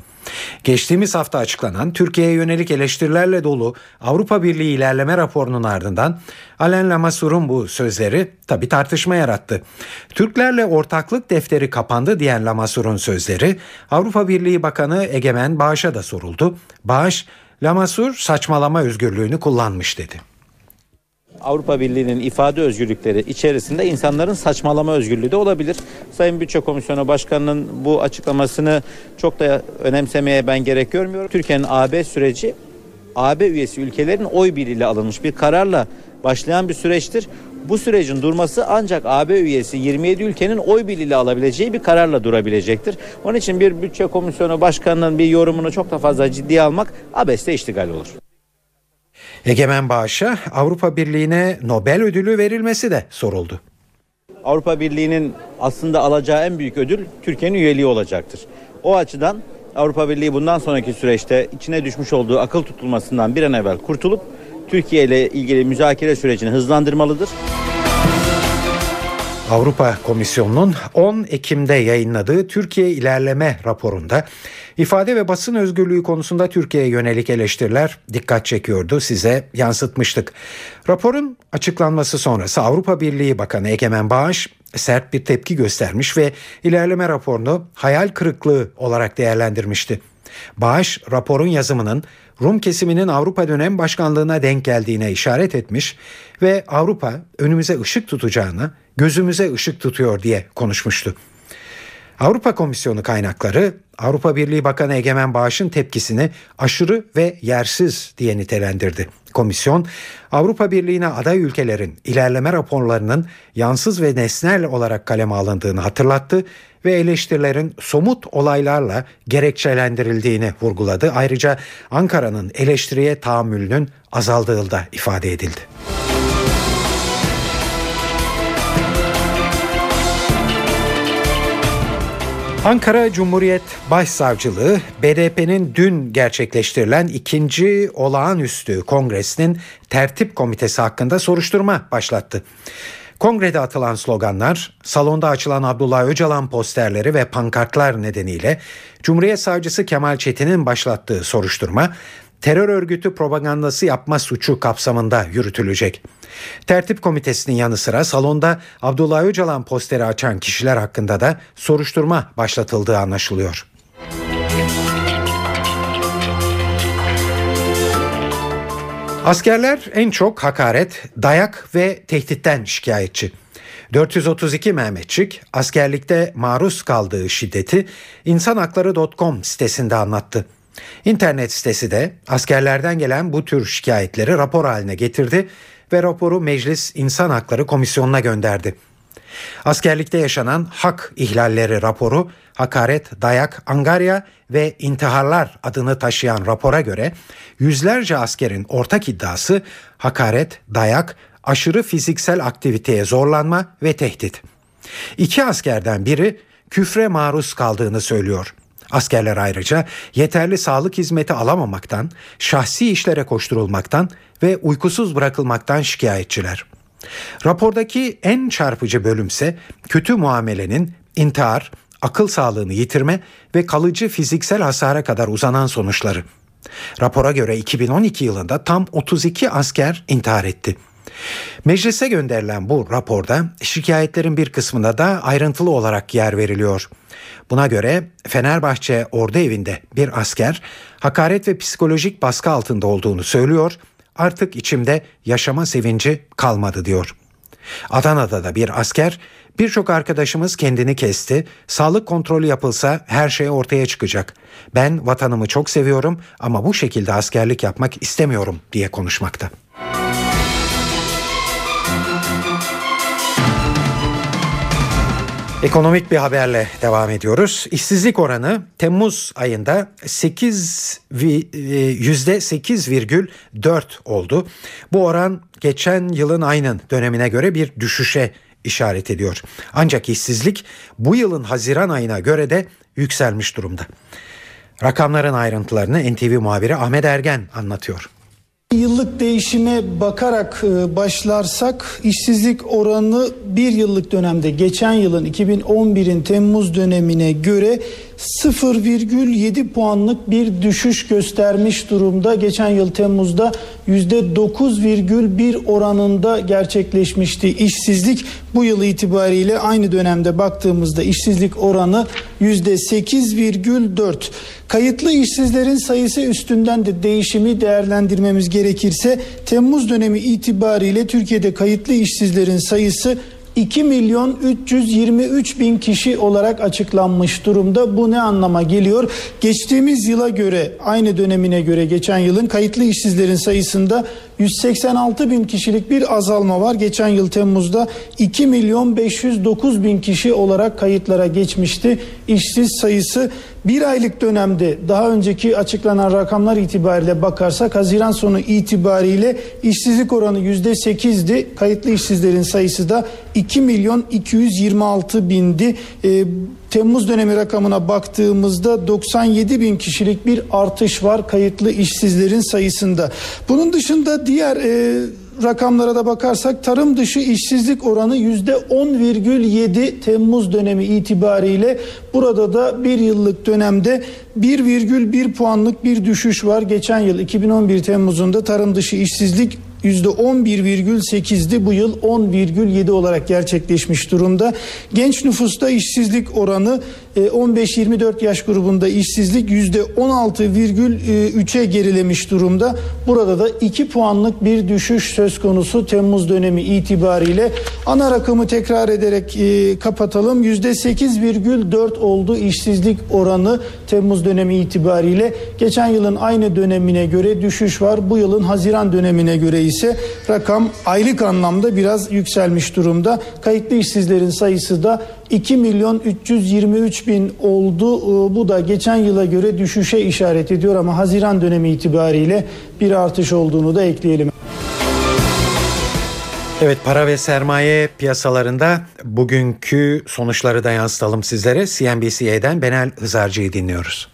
Geçtiğimiz hafta açıklanan Türkiye'ye yönelik eleştirilerle dolu Avrupa Birliği ilerleme raporunun ardından Alain Lamassour'un bu sözleri tabi tartışma yarattı. Türklerle ortaklık defteri kapandı diyen Lamassour'un sözleri Avrupa Birliği Bakanı Egemen Bağış'a da soruldu. Bağış, Lamassoure saçmalama özgürlüğünü kullanmış dedi. Avrupa Birliği'nin ifade özgürlükleri içerisinde insanların saçmalama özgürlüğü de olabilir. Sayın Bütçe Komisyonu Başkanı'nın bu açıklamasını çok da önemsemeye ben gerek görmüyorum. Türkiye'nin AB süreci AB üyesi ülkelerin oy birliğiyle alınmış bir kararla başlayan bir süreçtir. Bu sürecin durması ancak AB üyesi 27 ülkenin oy birliğiyle alabileceği bir kararla durabilecektir. Onun için bir bütçe komisyonu başkanının bir yorumunu çok da fazla ciddiye almak abeste iştigal olur. Egemen Bağış'a Avrupa Birliği'ne Nobel ödülü verilmesi de soruldu. Avrupa Birliği'nin aslında alacağı en büyük ödül Türkiye'nin üyeliği olacaktır. O açıdan Avrupa Birliği bundan sonraki süreçte içine düşmüş olduğu akıl tutulmasından bir an evvel kurtulup Türkiye ile ilgili müzakere sürecini hızlandırmalıdır. Avrupa Komisyonu'nun 10 Ekim'de yayınladığı Türkiye İlerleme raporunda ifade ve basın özgürlüğü konusunda Türkiye'ye yönelik eleştiriler dikkat çekiyordu. Size yansıtmıştık. Raporun açıklanması sonrası Avrupa Birliği Bakanı Egemen Bağış sert bir tepki göstermiş ve ilerleme raporunu hayal kırıklığı olarak değerlendirmişti. Bağış raporun yazımının Rum kesiminin Avrupa dönem başkanlığına denk geldiğine işaret etmiş ve Avrupa önümüze ışık tutacağını, gözümüze ışık tutuyor diye konuşmuştu. Avrupa Komisyonu kaynakları Avrupa Birliği Bakanı Egemen Bağış'ın tepkisini aşırı ve yersiz diye nitelendirdi. Komisyon Avrupa Birliği'ne aday ülkelerin ilerleme raporlarının yansız ve nesnel olarak kaleme alındığını hatırlattı ve eleştirilerin somut olaylarla gerekçelendirildiğini vurguladı. Ayrıca Ankara'nın eleştiriye tahammülünün azaldığı da ifade edildi. Ankara Cumhuriyet Başsavcılığı BDP'nin dün gerçekleştirilen ikinci olağanüstü kongresinin tertip komitesi hakkında soruşturma başlattı. Kongrede atılan sloganlar, salonda açılan Abdullah Öcalan posterleri ve pankartlar nedeniyle Cumhuriyet Savcısı Kemal Çetin'in başlattığı soruşturma terör örgütü propagandası yapma suçu kapsamında yürütülecek. Tertip komitesinin yanı sıra salonda Abdullah Öcalan posteri açan kişiler hakkında da soruşturma başlatıldığı anlaşılıyor. Askerler en çok hakaret, dayak ve tehditten şikayetçi. 432 Mehmetçik askerlikte maruz kaldığı şiddeti insanhakları.com sitesinde anlattı. İnternet sitesi de askerlerden gelen bu tür şikayetleri rapor haline getirdi ve raporu Meclis İnsan Hakları Komisyonu'na gönderdi. Askerlikte yaşanan hak ihlalleri raporu hakaret, dayak, angarya ve intiharlar adını taşıyan rapora göre yüzlerce askerin ortak iddiası hakaret, dayak, aşırı fiziksel aktiviteye zorlanma ve tehdit. İki askerden biri küfre maruz kaldığını söylüyor. Askerler ayrıca yeterli sağlık hizmeti alamamaktan, şahsi işlere koşturulmaktan ve uykusuz bırakılmaktan şikayetçiler. Rapordaki en çarpıcı bölümse kötü muamelenin intihar, akıl sağlığını yitirme ve kalıcı fiziksel hasara kadar uzanan sonuçları. Rapora göre 2012 yılında tam 32 asker intihar etti. Meclise gönderilen bu raporda şikayetlerin bir kısmında da ayrıntılı olarak yer veriliyor. Buna göre Fenerbahçe Ordu Evi'nde bir asker hakaret ve psikolojik baskı altında olduğunu söylüyor. Artık içimde yaşama sevinci kalmadı diyor. Adana'da da bir asker birçok arkadaşımız kendini kesti. Sağlık kontrolü yapılsa her şey ortaya çıkacak. Ben vatanımı çok seviyorum ama bu şekilde askerlik yapmak istemiyorum diye konuşmakta. Ekonomik bir haberle devam ediyoruz. İşsizlik oranı Temmuz ayında 8 yüzde 8,4 oldu. Bu oran geçen yılın aynı dönemine göre bir düşüşe işaret ediyor. Ancak işsizlik bu yılın Haziran ayına göre de yükselmiş durumda. Rakamların ayrıntılarını NTV muhabiri Ahmet Ergen anlatıyor. Yıllık değişime bakarak e, başlarsak işsizlik oranı bir yıllık dönemde geçen yılın 2011'in Temmuz dönemine göre 0,7 puanlık bir düşüş göstermiş durumda. Geçen yıl Temmuz'da %9,1 oranında gerçekleşmişti işsizlik. Bu yıl itibariyle aynı dönemde baktığımızda işsizlik oranı %8,4. Kayıtlı işsizlerin sayısı üstünden de değişimi değerlendirmemiz gerekirse Temmuz dönemi itibariyle Türkiye'de kayıtlı işsizlerin sayısı 2 milyon 323 bin kişi olarak açıklanmış durumda. Bu ne anlama geliyor? Geçtiğimiz yıla göre aynı dönemine göre geçen yılın kayıtlı işsizlerin sayısında 186 bin kişilik bir azalma var. Geçen yıl Temmuz'da 2 milyon 509 bin kişi olarak kayıtlara geçmişti. İşsiz sayısı bir aylık dönemde daha önceki açıklanan rakamlar itibariyle bakarsak Haziran sonu itibariyle işsizlik oranı yüzde sekizdi. Kayıtlı işsizlerin sayısı da 2 milyon 226 bindi. Ee, Temmuz dönemi rakamına baktığımızda 97 bin kişilik bir artış var kayıtlı işsizlerin sayısında. Bunun dışında diğer e, rakamlara da bakarsak tarım dışı işsizlik oranı yüzde 10,7 Temmuz dönemi itibariyle burada da bir yıllık dönemde 1,1 puanlık bir düşüş var. Geçen yıl 2011 Temmuz'unda tarım dışı işsizlik %11,8'di. Bu yıl 10,7 olarak gerçekleşmiş durumda. Genç nüfusta işsizlik oranı 15-24 e, yaş grubunda işsizlik %16,3'e gerilemiş durumda. Burada da 2 puanlık bir düşüş söz konusu Temmuz dönemi itibariyle. Ana rakamı tekrar ederek e, kapatalım. %8,4 oldu işsizlik oranı Temmuz dönemi itibariyle. Geçen yılın aynı dönemine göre düşüş var. Bu yılın Haziran dönemine göre ise rakam aylık anlamda biraz yükselmiş durumda. Kayıtlı işsizlerin sayısı da 2 milyon 323 bin oldu. Ee, bu da geçen yıla göre düşüşe işaret ediyor ama Haziran dönemi itibariyle bir artış olduğunu da ekleyelim. Evet para ve sermaye piyasalarında bugünkü sonuçları da yansıtalım sizlere. CNBC'den Benel Hızarcı'yı dinliyoruz.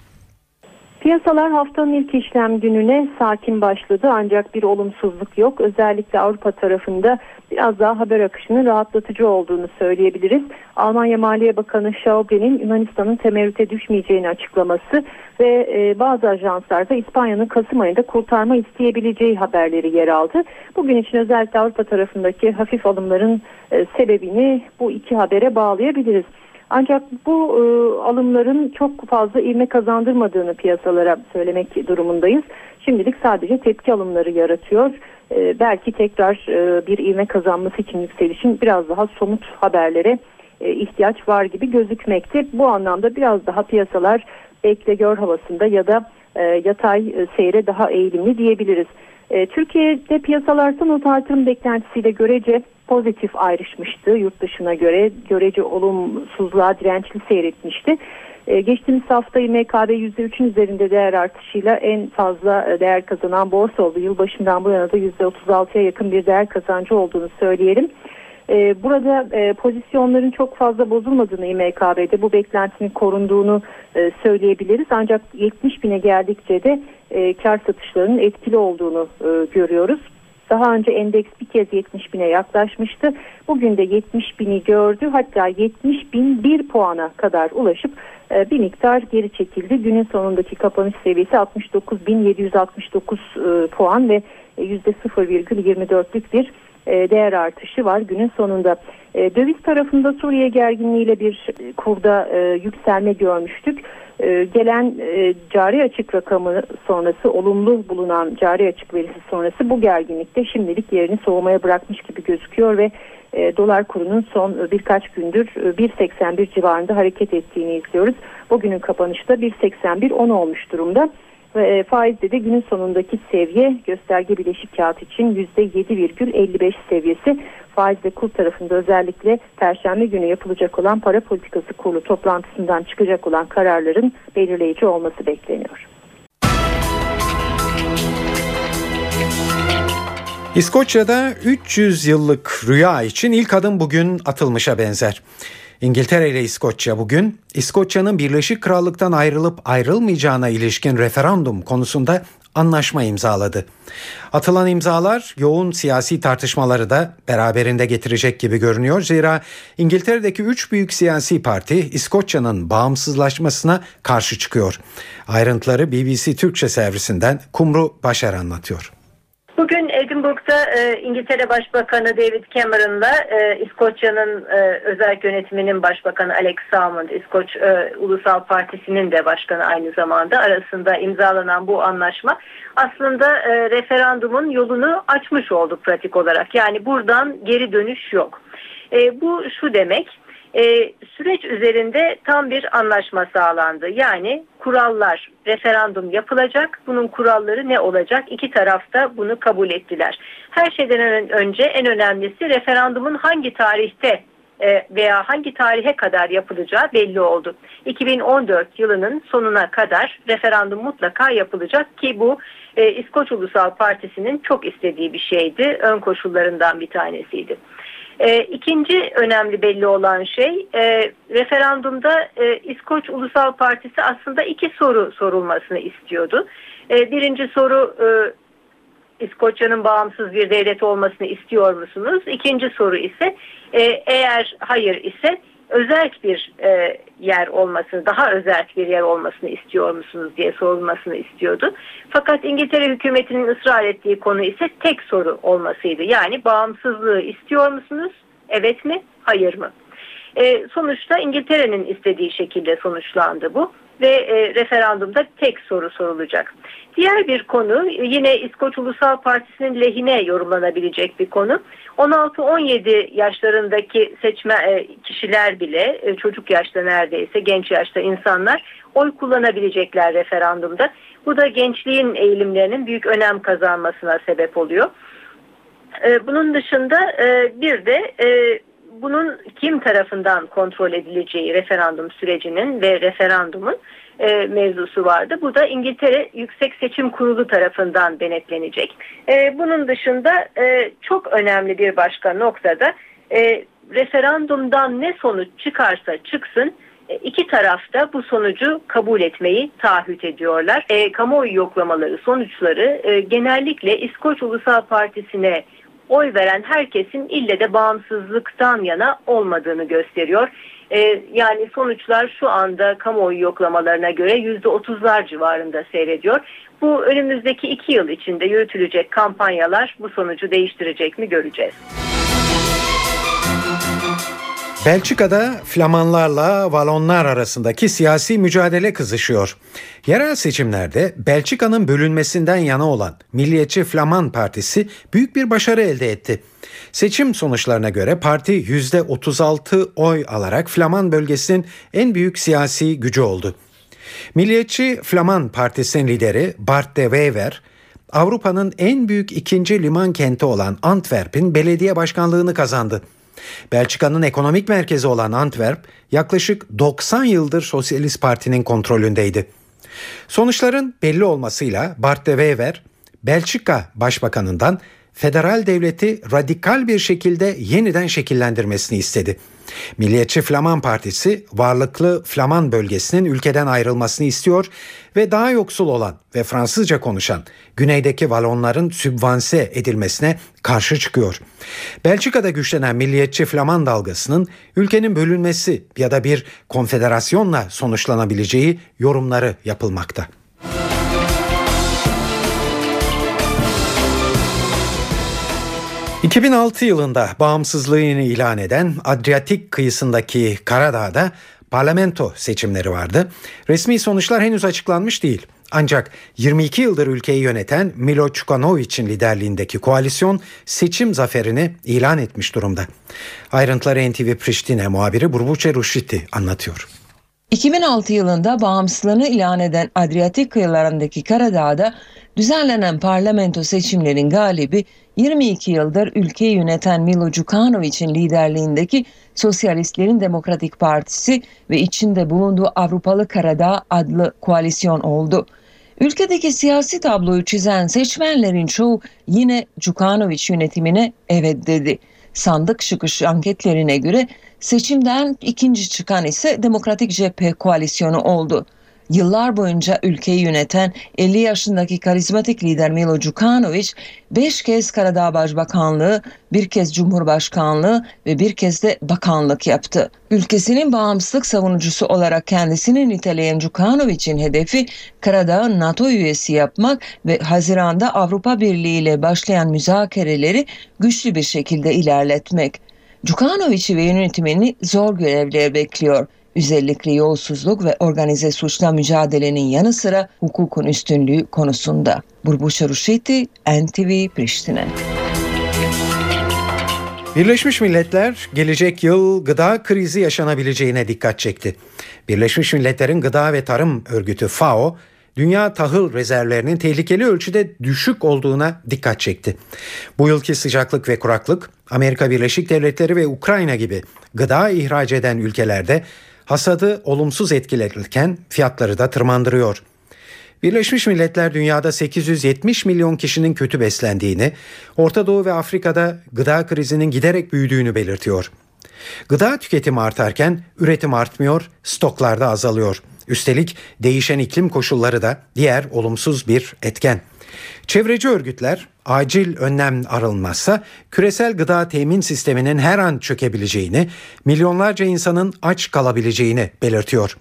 Piyasalar haftanın ilk işlem gününe sakin başladı ancak bir olumsuzluk yok. Özellikle Avrupa tarafında biraz daha haber akışının rahatlatıcı olduğunu söyleyebiliriz. Almanya Maliye Bakanı Schäuble'nin Yunanistan'ın temerrüte düşmeyeceğini açıklaması ve e, bazı ajanslarda İspanya'nın Kasım ayında kurtarma isteyebileceği haberleri yer aldı. Bugün için özellikle Avrupa tarafındaki hafif alımların e, sebebini bu iki habere bağlayabiliriz. Ancak bu e, alımların çok fazla ivme kazandırmadığını piyasalara söylemek durumundayız. Şimdilik sadece tepki alımları yaratıyor. E, belki tekrar e, bir ivme kazanması için yükselişin biraz daha somut haberlere e, ihtiyaç var gibi gözükmekte. Bu anlamda biraz daha piyasalar bekle gör havasında ya da e, yatay seyre daha eğilimli diyebiliriz. Türkiye'de piyasalar not artırım beklentisiyle görece pozitif ayrışmıştı yurt dışına göre görece olumsuzluğa dirençli seyretmişti. Ee, geçtiğimiz hafta MKB %3'ün üzerinde değer artışıyla en fazla e, değer kazanan borsa oldu. Yılbaşından bu yana da %36'ya yakın bir değer kazancı olduğunu söyleyelim. Ee, burada e, pozisyonların çok fazla bozulmadığını İMKB'de bu beklentinin korunduğunu e, söyleyebiliriz. Ancak 70 bine geldikçe de e, kar satışlarının etkili olduğunu e, görüyoruz. Daha önce endeks bir kez 70 bine yaklaşmıştı. Bugün de 70 bini gördü. Hatta 70 bin bir puana kadar ulaşıp e, bir miktar geri çekildi. Günün sonundaki kapanış seviyesi 69.769 e, puan ve %0,24'lük bir e, değer artışı var günün sonunda. Döviz tarafında Suriye gerginliğiyle bir kurda yükselme görmüştük. Gelen cari açık rakamı sonrası olumlu bulunan cari açık verisi sonrası bu gerginlikte şimdilik yerini soğumaya bırakmış gibi gözüküyor ve dolar kurunun son birkaç gündür 1.81 civarında hareket ettiğini izliyoruz. Bugünün kapanışta 1.81 10 olmuş durumda. Ve faizde de günün sonundaki seviye gösterge bileşik kağıt için %7,55 seviyesi. Faiz ve kur tarafında özellikle Perşembe günü yapılacak olan para politikası kurulu toplantısından çıkacak olan kararların belirleyici olması bekleniyor. İskoçya'da 300 yıllık rüya için ilk adım bugün atılmışa benzer. İngiltere ile İskoçya bugün İskoçya'nın Birleşik Krallık'tan ayrılıp ayrılmayacağına ilişkin referandum konusunda anlaşma imzaladı. Atılan imzalar yoğun siyasi tartışmaları da beraberinde getirecek gibi görünüyor. Zira İngiltere'deki üç büyük siyasi parti İskoçya'nın bağımsızlaşmasına karşı çıkıyor. Ayrıntıları BBC Türkçe servisinden Kumru Başar anlatıyor. Bugün Edinburgh'da e, İngiltere Başbakanı David Cameron'la e, İskoçya'nın e, özel yönetiminin başbakanı Alex Salmond, İskoç e, Ulusal Partisi'nin de başkanı aynı zamanda arasında imzalanan bu anlaşma aslında e, referandumun yolunu açmış oldu pratik olarak. Yani buradan geri dönüş yok. E, bu şu demek e, süreç üzerinde tam bir anlaşma sağlandı. Yani kurallar, referandum yapılacak. Bunun kuralları ne olacak? İki taraf da bunu kabul ettiler. Her şeyden önce en önemlisi referandumun hangi tarihte e, veya hangi tarihe kadar yapılacağı belli oldu. 2014 yılının sonuna kadar referandum mutlaka yapılacak ki bu e, İskoç Ulusal Partisi'nin çok istediği bir şeydi. Ön koşullarından bir tanesiydi. E, ikinci önemli belli olan şey e, referandumda e, İskoç Ulusal Partisi aslında iki soru sorulmasını istiyordu. E, birinci soru e, İskoçya'nın bağımsız bir devlet olmasını istiyor musunuz? İkinci soru ise e, eğer hayır ise özel bir e, yer olmasını, daha özel bir yer olmasını istiyor musunuz diye sorulmasını istiyordu. Fakat İngiltere hükümetinin ısrar ettiği konu ise tek soru olmasıydı. Yani bağımsızlığı istiyor musunuz? Evet mi? Hayır mı? E, sonuçta İngiltere'nin istediği şekilde sonuçlandı bu ve e, referandumda tek soru sorulacak. Diğer bir konu yine İskoç Ulusal Partisi'nin lehine yorumlanabilecek bir konu. 16-17 yaşlarındaki seçme e, kişiler bile e, çocuk yaşta neredeyse genç yaşta insanlar oy kullanabilecekler referandumda. Bu da gençliğin eğilimlerinin büyük önem kazanmasına sebep oluyor. E, bunun dışında bir de bunun kim tarafından kontrol edileceği referandum sürecinin ve referandumun e, mevzusu vardı. Bu da İngiltere Yüksek Seçim Kurulu tarafından denetlenecek. E, bunun dışında e, çok önemli bir başka noktada e, referandumdan ne sonuç çıkarsa çıksın e, iki tarafta bu sonucu kabul etmeyi taahhüt ediyorlar. E, kamuoyu yoklamaları sonuçları e, genellikle İskoç Ulusal Partisi'ne oy veren herkesin ille de bağımsızlıktan yana olmadığını gösteriyor. Ee, yani sonuçlar şu anda kamuoyu yoklamalarına göre %30'lar civarında seyrediyor. Bu önümüzdeki iki yıl içinde yürütülecek kampanyalar bu sonucu değiştirecek mi göreceğiz. Belçika'da Flamanlarla Valonlar arasındaki siyasi mücadele kızışıyor. Yerel seçimlerde Belçika'nın bölünmesinden yana olan Milliyetçi Flaman Partisi büyük bir başarı elde etti. Seçim sonuçlarına göre parti %36 oy alarak Flaman bölgesinin en büyük siyasi gücü oldu. Milliyetçi Flaman Partisi'nin lideri Bart de Wever, Avrupa'nın en büyük ikinci liman kenti olan Antwerp'in belediye başkanlığını kazandı. Belçika'nın ekonomik merkezi olan Antwerp yaklaşık 90 yıldır Sosyalist Parti'nin kontrolündeydi. Sonuçların belli olmasıyla Bart de Wever, Belçika Başbakanından federal devleti radikal bir şekilde yeniden şekillendirmesini istedi. Milliyetçi Flaman Partisi varlıklı Flaman bölgesinin ülkeden ayrılmasını istiyor ve daha yoksul olan ve Fransızca konuşan güneydeki Valonların sübvanse edilmesine karşı çıkıyor. Belçika'da güçlenen milliyetçi Flaman dalgasının ülkenin bölünmesi ya da bir konfederasyonla sonuçlanabileceği yorumları yapılmakta. 2006 yılında bağımsızlığını ilan eden Adriyatik kıyısındaki Karadağ'da parlamento seçimleri vardı. Resmi sonuçlar henüz açıklanmış değil. Ancak 22 yıldır ülkeyi yöneten Milo Çukanovic'in liderliğindeki koalisyon seçim zaferini ilan etmiş durumda. Ayrıntıları NTV Priştine muhabiri Burbuçe Ruşiti anlatıyor. 2006 yılında bağımsızlığını ilan eden Adriyatik kıyılarındaki Karadağ'da düzenlenen parlamento seçimlerin galibi 22 yıldır ülkeyi yöneten Milo Djukanovic'in liderliğindeki Sosyalistlerin Demokratik Partisi ve içinde bulunduğu Avrupalı Karadağ adlı koalisyon oldu. Ülkedeki siyasi tabloyu çizen seçmenlerin çoğu yine Djukanovic yönetimine evet dedi. Sandık çıkış anketlerine göre seçimden ikinci çıkan ise Demokratik Cephe koalisyonu oldu yıllar boyunca ülkeyi yöneten 50 yaşındaki karizmatik lider Milo Djukanovic 5 kez Karadağ Başbakanlığı, bir kez Cumhurbaşkanlığı ve bir kez de bakanlık yaptı. Ülkesinin bağımsızlık savunucusu olarak kendisini niteleyen Djukanovic'in hedefi Karadağ'ı NATO üyesi yapmak ve Haziran'da Avrupa Birliği ile başlayan müzakereleri güçlü bir şekilde ilerletmek. Djukanovic'i ve yönetimini zor görevler bekliyor özellikle yolsuzluk ve organize suçla mücadelenin yanı sıra hukukun üstünlüğü konusunda. Burbuşa Ruşeti, NTV Priştine. Birleşmiş Milletler gelecek yıl gıda krizi yaşanabileceğine dikkat çekti. Birleşmiş Milletler'in Gıda ve Tarım Örgütü FAO, dünya tahıl rezervlerinin tehlikeli ölçüde düşük olduğuna dikkat çekti. Bu yılki sıcaklık ve kuraklık Amerika Birleşik Devletleri ve Ukrayna gibi gıda ihraç eden ülkelerde hasadı olumsuz etkilerken fiyatları da tırmandırıyor. Birleşmiş Milletler dünyada 870 milyon kişinin kötü beslendiğini, Orta Doğu ve Afrika'da gıda krizinin giderek büyüdüğünü belirtiyor. Gıda tüketimi artarken üretim artmıyor, stoklarda azalıyor. Üstelik değişen iklim koşulları da diğer olumsuz bir etken. Çevreci örgütler acil önlem arınmazsa küresel gıda temin sisteminin her an çökebileceğini, milyonlarca insanın aç kalabileceğini belirtiyor.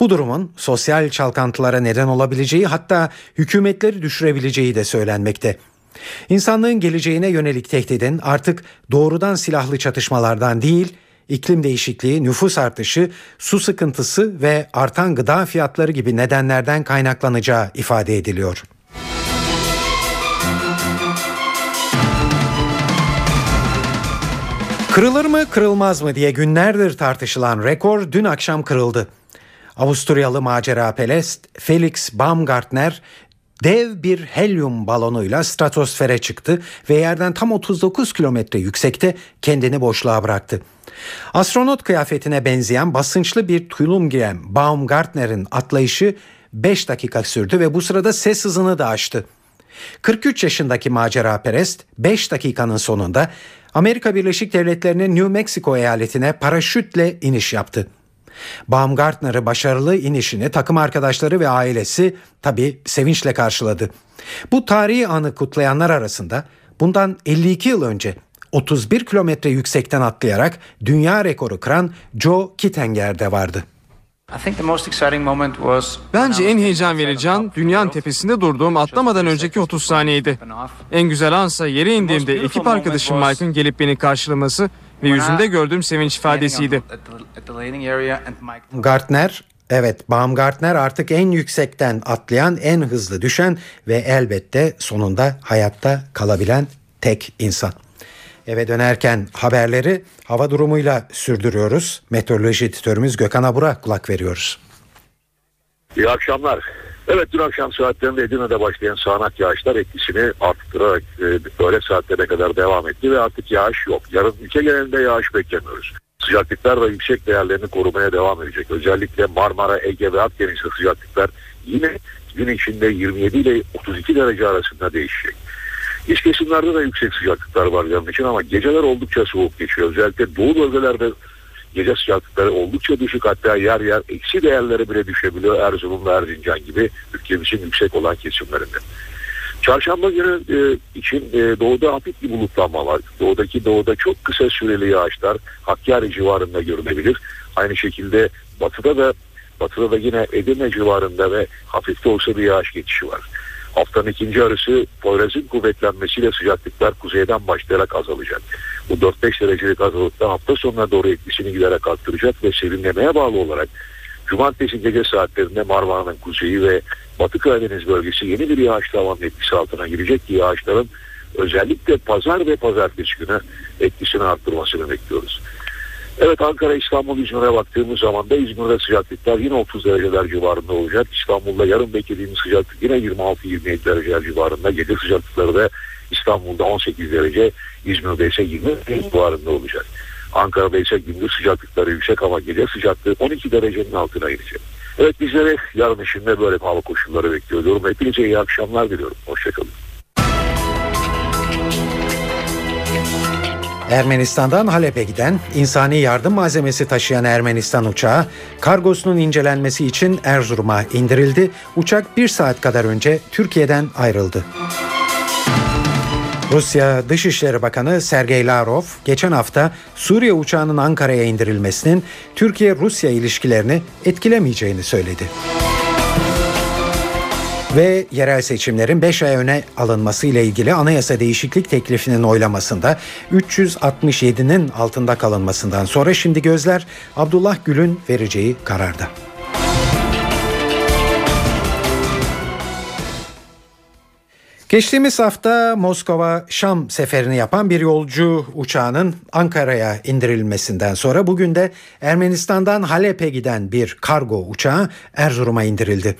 Bu durumun sosyal çalkantılara neden olabileceği hatta hükümetleri düşürebileceği de söylenmekte. İnsanlığın geleceğine yönelik tehdidin artık doğrudan silahlı çatışmalardan değil, iklim değişikliği, nüfus artışı, su sıkıntısı ve artan gıda fiyatları gibi nedenlerden kaynaklanacağı ifade ediliyor. Kırılır mı kırılmaz mı diye günlerdir tartışılan rekor dün akşam kırıldı. Avusturyalı macera pelest Felix Baumgartner dev bir helyum balonuyla stratosfere çıktı ve yerden tam 39 kilometre yüksekte kendini boşluğa bıraktı. Astronot kıyafetine benzeyen basınçlı bir tulum giyen Baumgartner'in atlayışı 5 dakika sürdü ve bu sırada ses hızını da aştı. 43 yaşındaki macera perest 5 dakikanın sonunda Amerika Birleşik Devletleri'nin New Mexico eyaletine paraşütle iniş yaptı. Baumgartner'ı başarılı inişini takım arkadaşları ve ailesi tabi sevinçle karşıladı. Bu tarihi anı kutlayanlar arasında bundan 52 yıl önce 31 kilometre yüksekten atlayarak dünya rekoru kıran Joe Kittenger de vardı. Bence en heyecan verici an dünyanın tepesinde durduğum atlamadan önceki 30 saniyeydi. En güzel ansa yere indiğimde ekip arkadaşım Mike'ın gelip beni karşılaması ve yüzünde gördüğüm sevinç ifadesiydi. Gartner Evet, Baumgartner artık en yüksekten atlayan, en hızlı düşen ve elbette sonunda hayatta kalabilen tek insan. Eve dönerken haberleri hava durumuyla sürdürüyoruz. Meteoroloji editörümüz Gökhan Abur'a kulak veriyoruz. İyi akşamlar. Evet dün akşam saatlerinde Edirne'de başlayan sağanak yağışlar etkisini arttırarak e, öğle saatlerine kadar devam etti ve artık yağış yok. Yarın ülke genelinde yağış beklemiyoruz. Sıcaklıklar da yüksek değerlerini korumaya devam edecek. Özellikle Marmara, Ege ve Akdeniz'de sıcaklıklar yine gün içinde 27 ile 32 derece arasında değişecek. İç kesimlerde de yüksek sıcaklıklar var yarın için ama geceler oldukça soğuk geçiyor. Özellikle doğu bölgelerde gece sıcaklıkları oldukça düşük hatta yer yer eksi değerlere bile düşebiliyor Erzurum ve Erzincan gibi ülkemizin yüksek olan kesimlerinde. Çarşamba günü e, için e, doğuda hafif bir bulutlanma var. Doğudaki doğuda çok kısa süreli yağışlar Hakkari civarında görülebilir. Aynı şekilde batıda da batıda da yine Edirne civarında ve hafif de olsa bir yağış geçişi var. Haftanın ikinci arası Poyraz'ın kuvvetlenmesiyle sıcaklıklar kuzeyden başlayarak azalacak. Bu 4-5 derecelik azalılıkta hafta sonuna doğru etkisini giderek arttıracak ve serinlemeye bağlı olarak Cumartesi gece saatlerinde Marmara'nın kuzeyi ve Batı Karadeniz bölgesi yeni bir yağış tavanın etkisi altına girecek ki yağışların özellikle pazar ve pazartesi günü etkisini arttırmasını bekliyoruz. Evet Ankara, İstanbul, İzmir'e baktığımız zaman da İzmir'de sıcaklıklar yine 30 dereceler civarında olacak. İstanbul'da yarın beklediğimiz sıcaklık yine 26-27 dereceler civarında. Gece sıcaklıkları da İstanbul'da 18 derece, İzmir'de ise 20 derece civarında olacak. Ankara'da ise gündüz sıcaklıkları yüksek ama gece sıcaklığı 12 derecenin altına inecek. Evet bizlere yarın işinde böyle hava koşulları bekliyorum. Hepinize iyi akşamlar diliyorum. Hoşçakalın. Ermenistan'dan Halep'e giden insani yardım malzemesi taşıyan Ermenistan uçağı kargosunun incelenmesi için Erzurum'a indirildi. Uçak bir saat kadar önce Türkiye'den ayrıldı. Rusya Dışişleri Bakanı Sergey Lavrov geçen hafta Suriye uçağının Ankara'ya indirilmesinin Türkiye-Rusya ilişkilerini etkilemeyeceğini söyledi. Ve yerel seçimlerin 5 ay öne alınması ile ilgili anayasa değişiklik teklifinin oylamasında 367'nin altında kalınmasından sonra şimdi gözler Abdullah Gül'ün vereceği kararda. Geçtiğimiz hafta Moskova Şam seferini yapan bir yolcu uçağının Ankara'ya indirilmesinden sonra bugün de Ermenistan'dan Halep'e giden bir kargo uçağı Erzurum'a indirildi.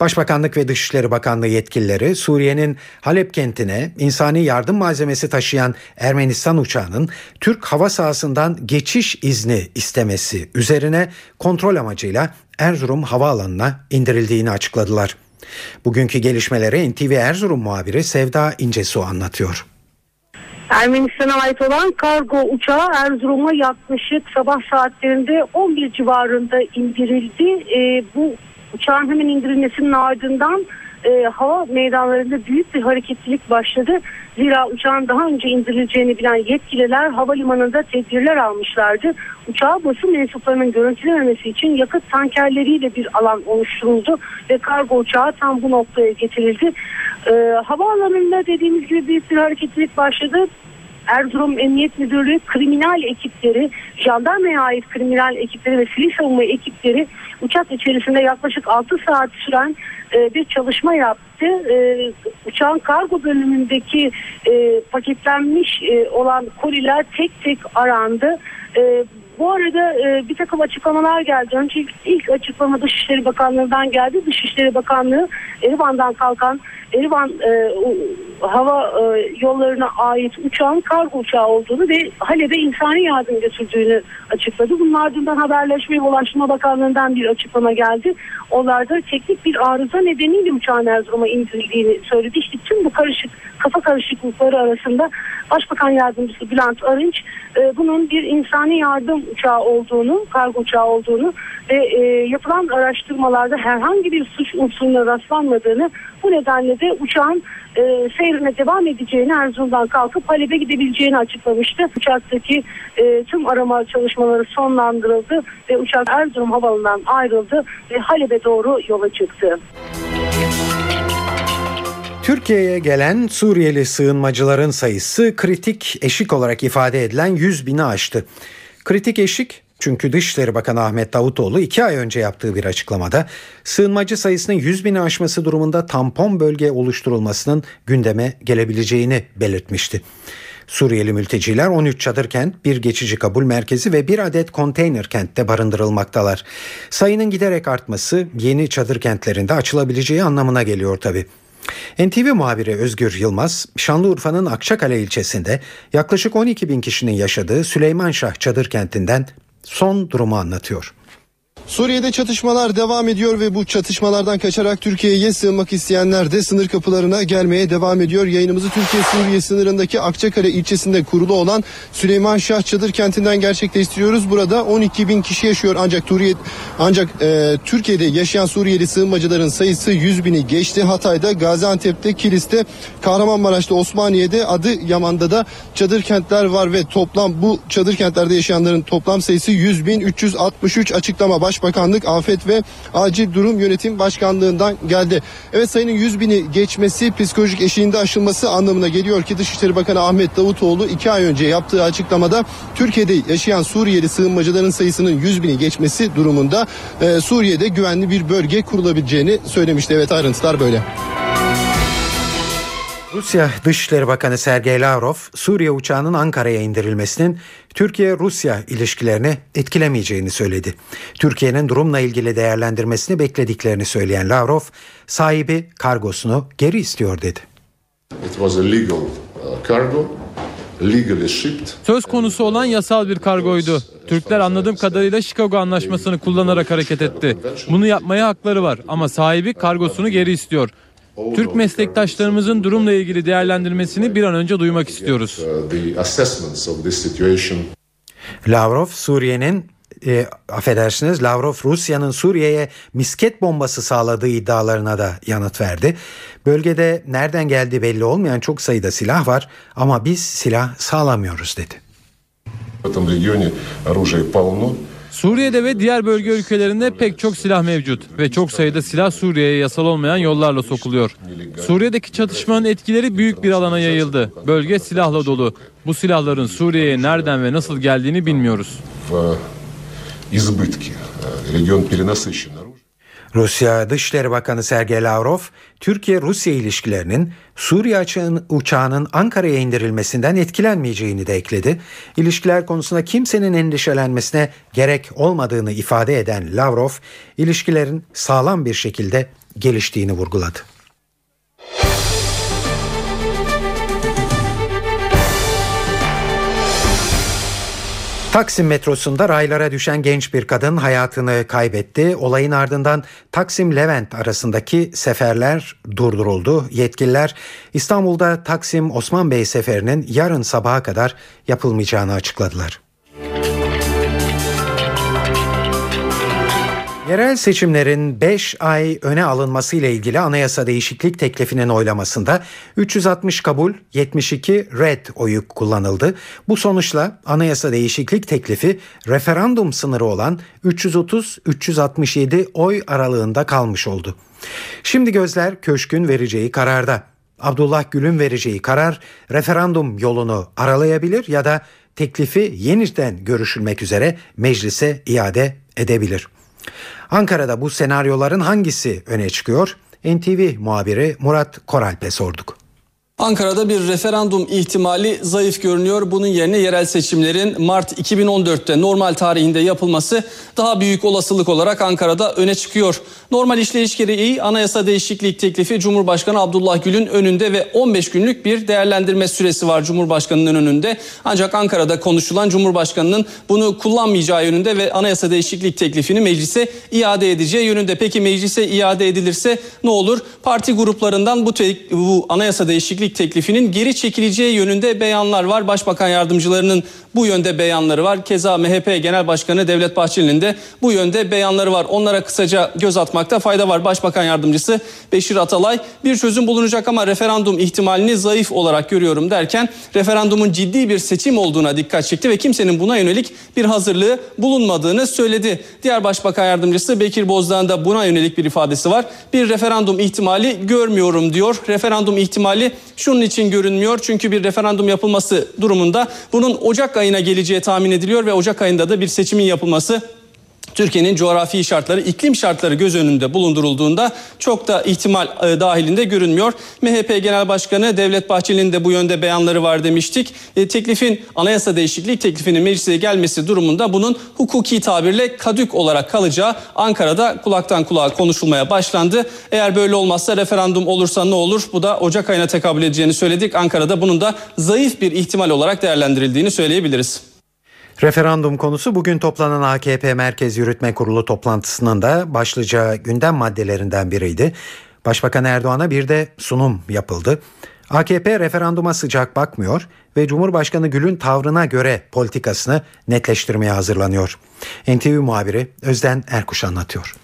Başbakanlık ve Dışişleri Bakanlığı yetkilileri Suriye'nin Halep kentine insani yardım malzemesi taşıyan Ermenistan uçağının Türk hava sahasından geçiş izni istemesi üzerine kontrol amacıyla Erzurum havaalanına indirildiğini açıkladılar. Bugünkü gelişmeleri NTV Erzurum muhabiri Sevda İncesu anlatıyor. Ermenistan'a ait olan kargo uçağı Erzurum'a yaklaşık sabah saatlerinde 11 civarında indirildi. E, bu uçağın hemen indirilmesinin ardından e, hava meydanlarında büyük bir hareketlilik başladı. Zira uçağın daha önce indirileceğini bilen yetkililer havalimanında tedbirler almışlardı. Uçağı basın mensuplarının görüntülememesi için yakıt tankerleriyle bir alan oluşturuldu ve kargo uçağı tam bu noktaya getirildi. E, havaalanında dediğimiz gibi büyük bir hareketlilik başladı. Erzurum Emniyet Müdürlüğü kriminal ekipleri, jandarmaya ait kriminal ekipleri ve sivil savunma ekipleri uçak içerisinde yaklaşık 6 saat süren e, bir çalışma yaptı. E, uçağın kargo bölümündeki e, paketlenmiş e, olan koliler tek tek arandı. E, bu arada e, bir takım açıklamalar geldi. Önce ilk, açıklama Dışişleri Bakanlığı'ndan geldi. Dışişleri Bakanlığı Erivan'dan kalkan Erivan e, hava e, yollarına ait uçağın kargo uçağı olduğunu ve Halep'e insani yardım götürdüğünü açıkladı. Bunun ardından Haberleşme ve Ulaştırma Bakanlığı'ndan bir açıklama geldi. Onlar da teknik bir arıza nedeniyle uçağın Erzurum'a indirildiğini söyledi. İşte tüm bu karışık kafa karışıklıkları arasında Başbakan Yardımcısı Bülent Arınç e, bunun bir insani yardım uçağı olduğunu, kargo uçağı olduğunu ve e, yapılan araştırmalarda herhangi bir suç unsuruna rastlanmadığını bu nedenle de uçağın e, seyrine devam edeceğini Erzurum'dan kalkıp Halep'e gidebileceğini açıklamıştı. Uçaktaki e, tüm arama çalışmaları sonlandırıldı ve uçak Erzurum Havalı'ndan ayrıldı ve Halep'e doğru yola çıktı. Türkiye'ye gelen Suriyeli sığınmacıların sayısı kritik eşik olarak ifade edilen 100 bini aştı. Kritik eşik çünkü Dışişleri Bakanı Ahmet Davutoğlu iki ay önce yaptığı bir açıklamada sığınmacı sayısının 100 bini aşması durumunda tampon bölge oluşturulmasının gündeme gelebileceğini belirtmişti. Suriyeli mülteciler 13 çadır kent, bir geçici kabul merkezi ve bir adet konteyner kentte barındırılmaktalar. Sayının giderek artması yeni çadır kentlerinde açılabileceği anlamına geliyor tabi. NTV muhabiri Özgür Yılmaz, Şanlıurfa'nın Akçakale ilçesinde yaklaşık 12 bin kişinin yaşadığı Süleymanşah çadır kentinden son durumu anlatıyor. Suriye'de çatışmalar devam ediyor ve bu çatışmalardan kaçarak Türkiye'ye sığınmak isteyenler de sınır kapılarına gelmeye devam ediyor. Yayınımızı Türkiye Suriye sınırındaki Akçakale ilçesinde kurulu olan Süleyman Şah Çadır kentinden gerçekleştiriyoruz. Burada 12 bin kişi yaşıyor ancak Turiye, ancak e, Türkiye'de yaşayan Suriyeli sığınmacıların sayısı 100 bini geçti. Hatay'da, Gaziantep'te, Kilis'te, Kahramanmaraş'ta, Osmaniye'de, Adıyaman'da da çadır kentler var ve toplam bu çadır kentlerde yaşayanların toplam sayısı 100 bin 363 açıklama baş Başbakanlık Afet ve Acil Durum Yönetim Başkanlığından geldi. Evet sayının 100 bini geçmesi psikolojik eşiğinde aşılması anlamına geliyor ki Dışişleri Bakanı Ahmet Davutoğlu iki ay önce yaptığı açıklamada Türkiye'de yaşayan Suriyeli sığınmacıların sayısının 100 bini geçmesi durumunda e, Suriye'de güvenli bir bölge kurulabileceğini söylemişti. Evet ayrıntılar böyle. Rusya Dışişleri Bakanı Sergey Lavrov, Suriye uçağının Ankara'ya indirilmesinin Türkiye-Rusya ilişkilerini etkilemeyeceğini söyledi. Türkiye'nin durumla ilgili değerlendirmesini beklediklerini söyleyen Lavrov, sahibi kargosunu geri istiyor dedi. It was a legal uh, cargo. Söz konusu olan yasal bir kargoydu. Türkler anladığım kadarıyla Chicago Anlaşması'nı kullanarak hareket etti. Bunu yapmaya hakları var ama sahibi kargosunu geri istiyor. Türk meslektaşlarımızın durumla ilgili değerlendirmesini bir an önce duymak istiyoruz. Lavrov Suriye'nin e, affedersiniz Lavrov Rusya'nın Suriye'ye misket bombası sağladığı iddialarına da yanıt verdi. Bölgede nereden geldiği belli olmayan çok sayıda silah var ama biz silah sağlamıyoruz dedi. Suriye'de ve diğer bölge ülkelerinde pek çok silah mevcut ve çok sayıda silah Suriye'ye yasal olmayan yollarla sokuluyor. Suriye'deki çatışmanın etkileri büyük bir alana yayıldı. Bölge silahla dolu. Bu silahların Suriye'ye nereden ve nasıl geldiğini bilmiyoruz. Регион перенасыщен Rusya Dışişleri Bakanı Sergey Lavrov, Türkiye-Rusya ilişkilerinin Suriye uçağının Ankara'ya indirilmesinden etkilenmeyeceğini de ekledi. İlişkiler konusunda kimsenin endişelenmesine gerek olmadığını ifade eden Lavrov, ilişkilerin sağlam bir şekilde geliştiğini vurguladı. Taksim metrosunda raylara düşen genç bir kadın hayatını kaybetti. Olayın ardından Taksim-Levent arasındaki seferler durduruldu. Yetkililer İstanbul'da Taksim-Osman Bey seferinin yarın sabaha kadar yapılmayacağını açıkladılar. Yerel seçimlerin 5 ay öne alınması ile ilgili anayasa değişiklik teklifinin oylamasında 360 kabul, 72 red oyu kullanıldı. Bu sonuçla anayasa değişiklik teklifi referandum sınırı olan 330-367 oy aralığında kalmış oldu. Şimdi gözler köşkün vereceği kararda. Abdullah Gül'ün vereceği karar referandum yolunu aralayabilir ya da teklifi yeniden görüşülmek üzere meclise iade edebilir. Ankara'da bu senaryoların hangisi öne çıkıyor? NTV muhabiri Murat Koralp'e sorduk. Ankara'da bir referandum ihtimali zayıf görünüyor. Bunun yerine yerel seçimlerin Mart 2014'te normal tarihinde yapılması daha büyük olasılık olarak Ankara'da öne çıkıyor. Normal işleyiş gereği anayasa değişiklik teklifi Cumhurbaşkanı Abdullah Gül'ün önünde ve 15 günlük bir değerlendirme süresi var Cumhurbaşkanı'nın önünde. Ancak Ankara'da konuşulan Cumhurbaşkanı'nın bunu kullanmayacağı yönünde ve anayasa değişiklik teklifini meclise iade edeceği yönünde. Peki meclise iade edilirse ne olur? Parti gruplarından bu, bu anayasa değişiklik teklifinin geri çekileceği yönünde beyanlar var. Başbakan yardımcılarının bu yönde beyanları var. Keza MHP Genel Başkanı Devlet Bahçeli'nin de bu yönde beyanları var. Onlara kısaca göz atmakta fayda var. Başbakan Yardımcısı Beşir Atalay bir çözüm bulunacak ama referandum ihtimalini zayıf olarak görüyorum derken referandumun ciddi bir seçim olduğuna dikkat çekti ve kimsenin buna yönelik bir hazırlığı bulunmadığını söyledi. Diğer Başbakan Yardımcısı Bekir Bozdağ'ın da buna yönelik bir ifadesi var. Bir referandum ihtimali görmüyorum diyor. Referandum ihtimali şunun için görünmüyor. Çünkü bir referandum yapılması durumunda bunun Ocak ayına geleceği tahmin ediliyor ve Ocak ayında da bir seçimin yapılması Türkiye'nin coğrafi şartları, iklim şartları göz önünde bulundurulduğunda çok da ihtimal e, dahilinde görünmüyor. MHP Genel Başkanı Devlet Bahçeli'nin de bu yönde beyanları var demiştik. E, teklifin anayasa değişikliği teklifinin meclise gelmesi durumunda bunun hukuki tabirle kadük olarak kalacağı Ankara'da kulaktan kulağa konuşulmaya başlandı. Eğer böyle olmazsa referandum olursa ne olur? Bu da Ocak ayına tekabül edeceğini söyledik. Ankara'da bunun da zayıf bir ihtimal olarak değerlendirildiğini söyleyebiliriz. Referandum konusu bugün toplanan AKP Merkez Yürütme Kurulu toplantısının da başlıca gündem maddelerinden biriydi. Başbakan Erdoğan'a bir de sunum yapıldı. AKP referanduma sıcak bakmıyor ve Cumhurbaşkanı Gül'ün tavrına göre politikasını netleştirmeye hazırlanıyor. NTV muhabiri Özden Erkuş anlatıyor.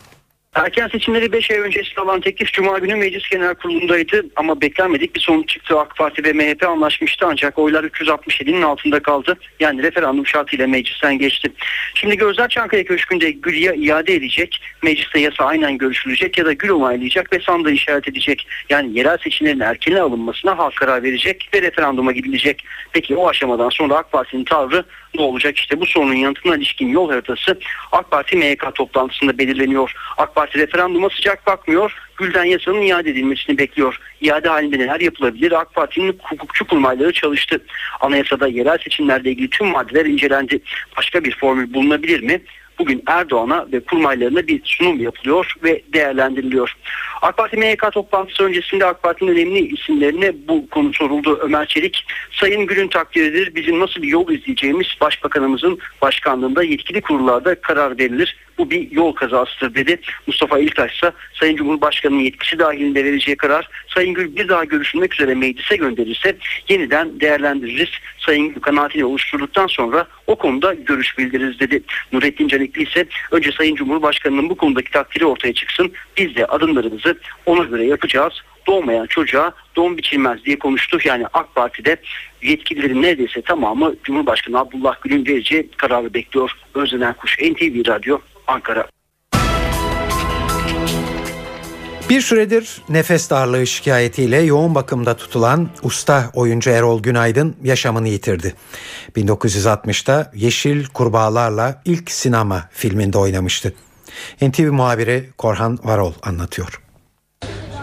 Erken seçimleri 5 ay önce alan teklif Cuma günü Meclis Genel Kurulu'ndaydı ama beklenmedik bir sonuç çıktı. AK Parti ve MHP anlaşmıştı ancak oylar 367'nin altında kaldı. Yani referandum şartıyla meclisten geçti. Şimdi gözler Çankaya Köşkü'nde Gül ya iade edecek, mecliste yasa aynen görüşülecek ya da Gül onaylayacak ve sandığı işaret edecek. Yani yerel seçimlerin erkene alınmasına halk karar verecek ve referanduma gidilecek. Peki o aşamadan sonra AK Parti'nin tavrı ne olacak? İşte bu sorunun yanıtına ilişkin yol haritası AK Parti MYK toplantısında belirleniyor. AK Parti referanduma sıcak bakmıyor. Gülden yasanın iade edilmesini bekliyor. İade halinde neler yapılabilir? AK Parti'nin hukukçu kurmayları çalıştı. Anayasada yerel seçimlerle ilgili tüm maddeler incelendi. Başka bir formül bulunabilir mi? Bugün Erdoğan'a ve kurmaylarına bir sunum yapılıyor ve değerlendiriliyor. AK Parti MYK toplantısı öncesinde AK Parti'nin önemli isimlerine bu konu soruldu. Ömer Çelik, Sayın Gül'ün takdiridir. Bizim nasıl bir yol izleyeceğimiz Başbakanımızın başkanlığında yetkili kurullarda karar verilir. Bu bir yol kazasıdır dedi. Mustafa İltaş ise Sayın Cumhurbaşkanı'nın yetkisi dahilinde vereceği karar Sayın Gül bir daha görüşülmek üzere meclise gönderirse yeniden değerlendiririz. Sayın Gül kanaatini oluşturduktan sonra o konuda görüş bildiririz dedi. Nurettin Canikli ise önce Sayın Cumhurbaşkanı'nın bu konudaki takdiri ortaya çıksın. Biz de adımlarımızı ona göre yapacağız. Doğmayan çocuğa doğum biçilmez diye konuştu. Yani AK Parti'de yetkililerin neredeyse tamamı Cumhurbaşkanı Abdullah Gül'ün vereceği kararı bekliyor. Özden Kuş, NTV Radyo, Ankara. Bir süredir nefes darlığı şikayetiyle yoğun bakımda tutulan usta oyuncu Erol Günaydın yaşamını yitirdi. 1960'ta Yeşil Kurbağalarla ilk sinema filminde oynamıştı. NTV muhabiri Korhan Varol anlatıyor.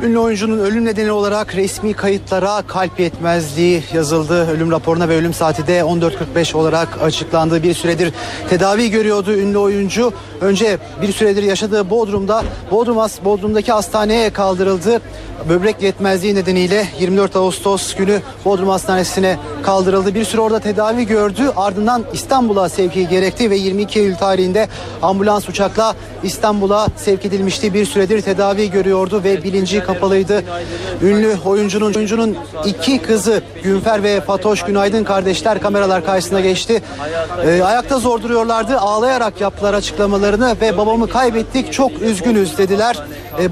Ünlü oyuncunun ölüm nedeni olarak resmi kayıtlara kalp yetmezliği yazıldı. Ölüm raporuna ve ölüm saati de 14.45 olarak açıklandığı bir süredir tedavi görüyordu ünlü oyuncu. Önce bir süredir yaşadığı Bodrum'da Bodrum Bodrum'daki hastaneye kaldırıldı. Böbrek yetmezliği nedeniyle 24 Ağustos günü Bodrum Hastanesi'ne kaldırıldı. Bir süre orada tedavi gördü. Ardından İstanbul'a sevki gerekti ve 22 Eylül tarihinde ambulans uçakla İstanbul'a sevk edilmişti. Bir süredir tedavi görüyordu ve bilinci kapalıydı. Ünlü oyuncunun oyuncunun iki kızı Günfer ve Fatoş Günaydın kardeşler kameralar karşısına geçti. Ee, ayakta zor duruyorlardı. Ağlayarak yaptılar açıklamalarını ve babamı kaybettik çok üzgünüz dediler.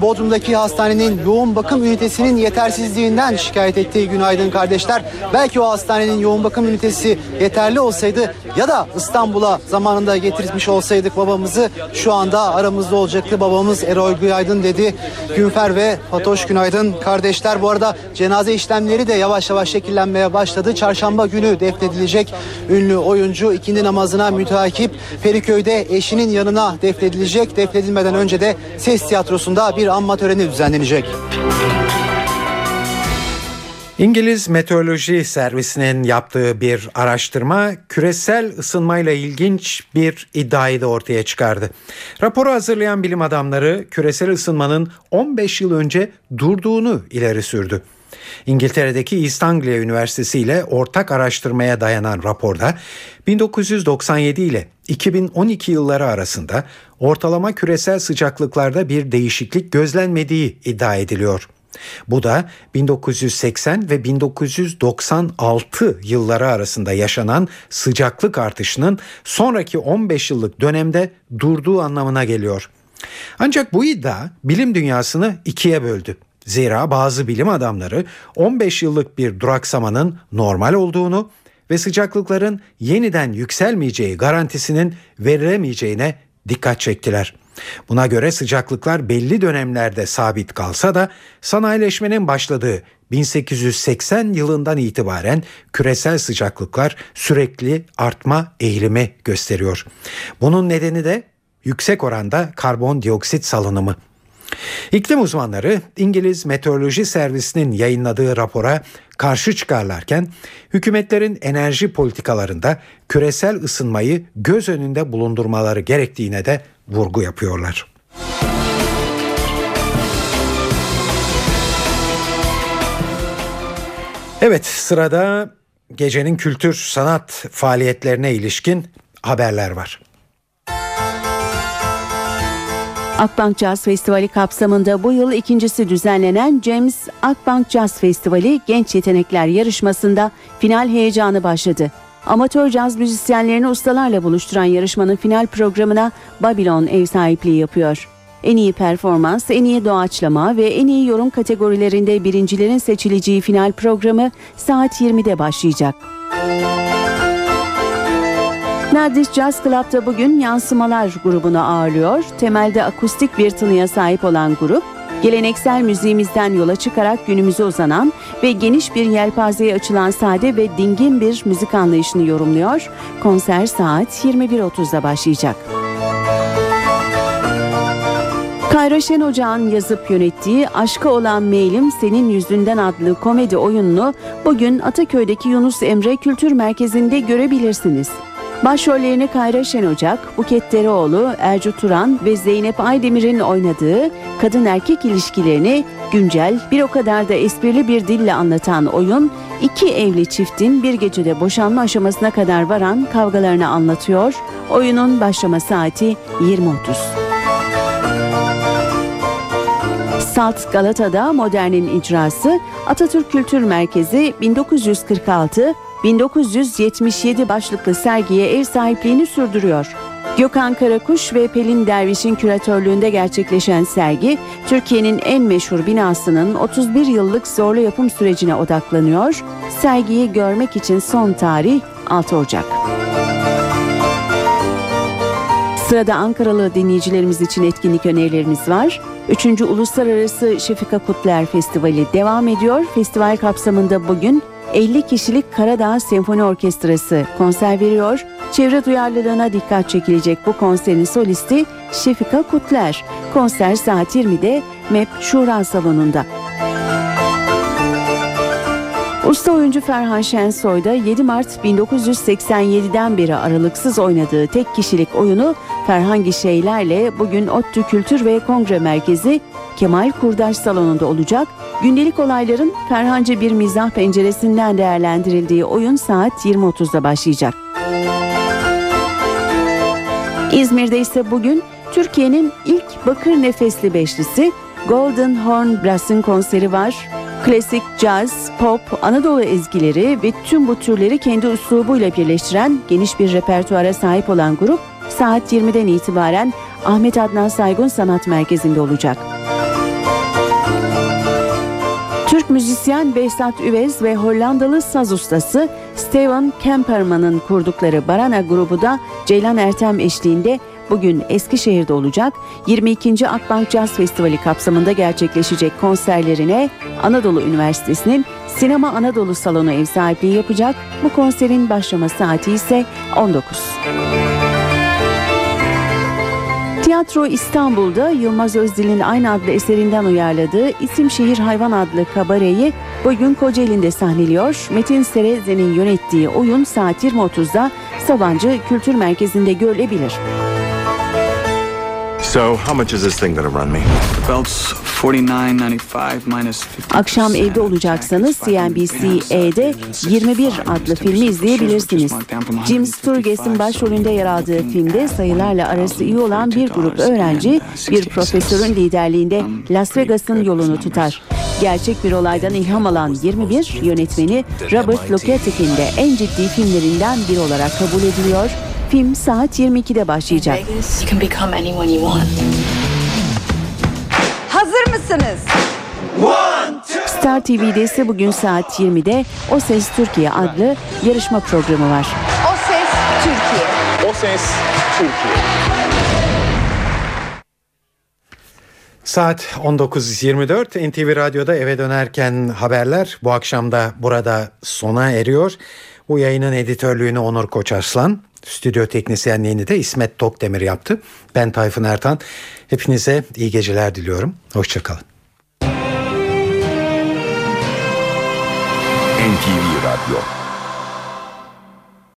Bodrum'daki hastanenin yoğun bakım ünitesinin yetersizliğinden şikayet ettiği Günaydın kardeşler. Belki o hastanenin yoğun bakım ünitesi yeterli olsaydı ya da İstanbul'a zamanında getirmiş olsaydık babamızı şu anda aramızda olacaktı. Babamız Erol Günaydın dedi. Günfer ve Fatoş Günaydın kardeşler. Bu arada cenaze işlemleri de yavaş yavaş şekillenmeye başladı. Çarşamba günü defnedilecek ünlü oyuncu ikindi namazına müteakip Feriköy'de eşinin yanına defnedilecek. Defnedilmeden önce de ses tiyatrosunda bir anma töreni düzenlenecek. İngiliz Meteoroloji Servisi'nin yaptığı bir araştırma küresel ısınmayla ilginç bir iddiayı da ortaya çıkardı. Raporu hazırlayan bilim adamları küresel ısınmanın 15 yıl önce durduğunu ileri sürdü. İngiltere'deki East Anglia Üniversitesi ile ortak araştırmaya dayanan raporda 1997 ile 2012 yılları arasında ortalama küresel sıcaklıklarda bir değişiklik gözlenmediği iddia ediliyor. Bu da 1980 ve 1996 yılları arasında yaşanan sıcaklık artışının sonraki 15 yıllık dönemde durduğu anlamına geliyor. Ancak bu iddia bilim dünyasını ikiye böldü. Zira bazı bilim adamları 15 yıllık bir duraksamanın normal olduğunu ve sıcaklıkların yeniden yükselmeyeceği garantisinin verilemeyeceğine dikkat çektiler. Buna göre sıcaklıklar belli dönemlerde sabit kalsa da sanayileşmenin başladığı 1880 yılından itibaren küresel sıcaklıklar sürekli artma eğilimi gösteriyor. Bunun nedeni de yüksek oranda karbondioksit salınımı. İklim uzmanları İngiliz Meteoroloji Servisi'nin yayınladığı rapora karşı çıkarlarken hükümetlerin enerji politikalarında küresel ısınmayı göz önünde bulundurmaları gerektiğine de vurgu yapıyorlar. Evet sırada gecenin kültür sanat faaliyetlerine ilişkin haberler var. Akbank Jazz Festivali kapsamında bu yıl ikincisi düzenlenen James Akbank Jazz Festivali Genç Yetenekler Yarışması'nda final heyecanı başladı. Amatör caz müzisyenlerini ustalarla buluşturan yarışmanın final programına Babylon ev sahipliği yapıyor. En iyi performans, en iyi doğaçlama ve en iyi yorum kategorilerinde birincilerin seçileceği final programı saat 20'de başlayacak. Nardis Jazz Club'da bugün Yansımalar grubunu ağırlıyor. Temelde akustik bir tınıya sahip olan grup, geleneksel müziğimizden yola çıkarak günümüze uzanan ve geniş bir yelpazeye açılan sade ve dingin bir müzik anlayışını yorumluyor. Konser saat 21.30'da başlayacak. Kayra Şen Ocağ'ın yazıp yönettiği Aşka olan Mailim Senin Yüzünden adlı komedi oyununu bugün Ataköy'deki Yunus Emre Kültür Merkezi'nde görebilirsiniz. Başrollerini Kayra Şenocak, Buket Dereoğlu, Ercu Turan ve Zeynep Aydemir'in oynadığı kadın erkek ilişkilerini güncel bir o kadar da esprili bir dille anlatan oyun, iki evli çiftin bir gecede boşanma aşamasına kadar varan kavgalarını anlatıyor. Oyunun başlama saati 20.30. Salt Galata'da Modern'in icrası Atatürk Kültür Merkezi 1946 1977 başlıklı sergiye ev sahipliğini sürdürüyor. Gökhan Karakuş ve Pelin Derviş'in küratörlüğünde gerçekleşen sergi, Türkiye'nin en meşhur binasının 31 yıllık zorlu yapım sürecine odaklanıyor. Sergiyi görmek için son tarih 6 Ocak. Sırada Ankaralı dinleyicilerimiz için etkinlik önerilerimiz var. 3. Uluslararası Şefika Kutler Festivali devam ediyor. Festival kapsamında bugün 50 kişilik Karadağ Senfoni Orkestrası konser veriyor. Çevre duyarlılığına dikkat çekilecek bu konserin solisti Şefika Kutler. Konser saat 20'de MEP Şura Salonu'nda. Usta oyuncu Ferhan Şensoy da 7 Mart 1987'den beri aralıksız oynadığı tek kişilik oyunu Ferhan Gişeyler'le bugün ODTÜ Kültür ve Kongre Merkezi Kemal Kurdaş Salonu'nda olacak. Gündelik olayların Ferhanca bir mizah penceresinden değerlendirildiği oyun saat 20.30'da başlayacak. İzmir'de ise bugün Türkiye'nin ilk bakır nefesli beşlisi Golden Horn Brass'ın konseri var. Klasik, caz, pop, Anadolu ezgileri ve tüm bu türleri kendi üslubuyla birleştiren geniş bir repertuara sahip olan grup saat 20'den itibaren Ahmet Adnan Saygun Sanat Merkezi'nde olacak. Türk müzisyen Behzat Üvez ve Hollandalı saz ustası Steven Kemperman'ın kurdukları Barana grubu da Ceylan Ertem eşliğinde bugün Eskişehir'de olacak 22. Akbank Jazz Festivali kapsamında gerçekleşecek konserlerine Anadolu Üniversitesi'nin Sinema Anadolu Salonu ev sahipliği yapacak. Bu konserin başlama saati ise 19. Tiyatro İstanbul'da Yılmaz Özdil'in aynı adlı eserinden uyarladığı İsim Şehir Hayvan adlı kabareyi bugün Kocaeli'nde sahneliyor. Metin Sereze'nin yönettiği oyun saat 20.30'da Sabancı Kültür Merkezi'nde görülebilir. So, how much is this thing gonna run me? About 49.95 minus 50. Akşam evde olacaksanız CNBC-E'de 21 adlı filmi izleyebilirsiniz. Jim Sturges'in başrolünde yer aldığı filmde sayılarla arası iyi olan bir grup öğrenci bir profesörün liderliğinde Las Vegas'ın yolunu tutar. Gerçek bir olaydan ilham alan 21 yönetmeni Robert Lockettick'in de en ciddi filmlerinden biri olarak kabul ediliyor. Film saat 22'de başlayacak. Hazır mısınız? Star TV'de ise bugün saat 20'de O Ses Türkiye adlı yarışma programı var. O ses Türkiye. O ses Türkiye. Saat 19.24 NTV Radyo'da eve dönerken haberler bu akşam da burada sona eriyor. Bu yayının editörlüğünü Onur Koçarslan, stüdyo teknisyenliğini de İsmet Tokdemir yaptı. Ben Tayfun Ertan. Hepinize iyi geceler diliyorum. Hoşçakalın. NTV Radyo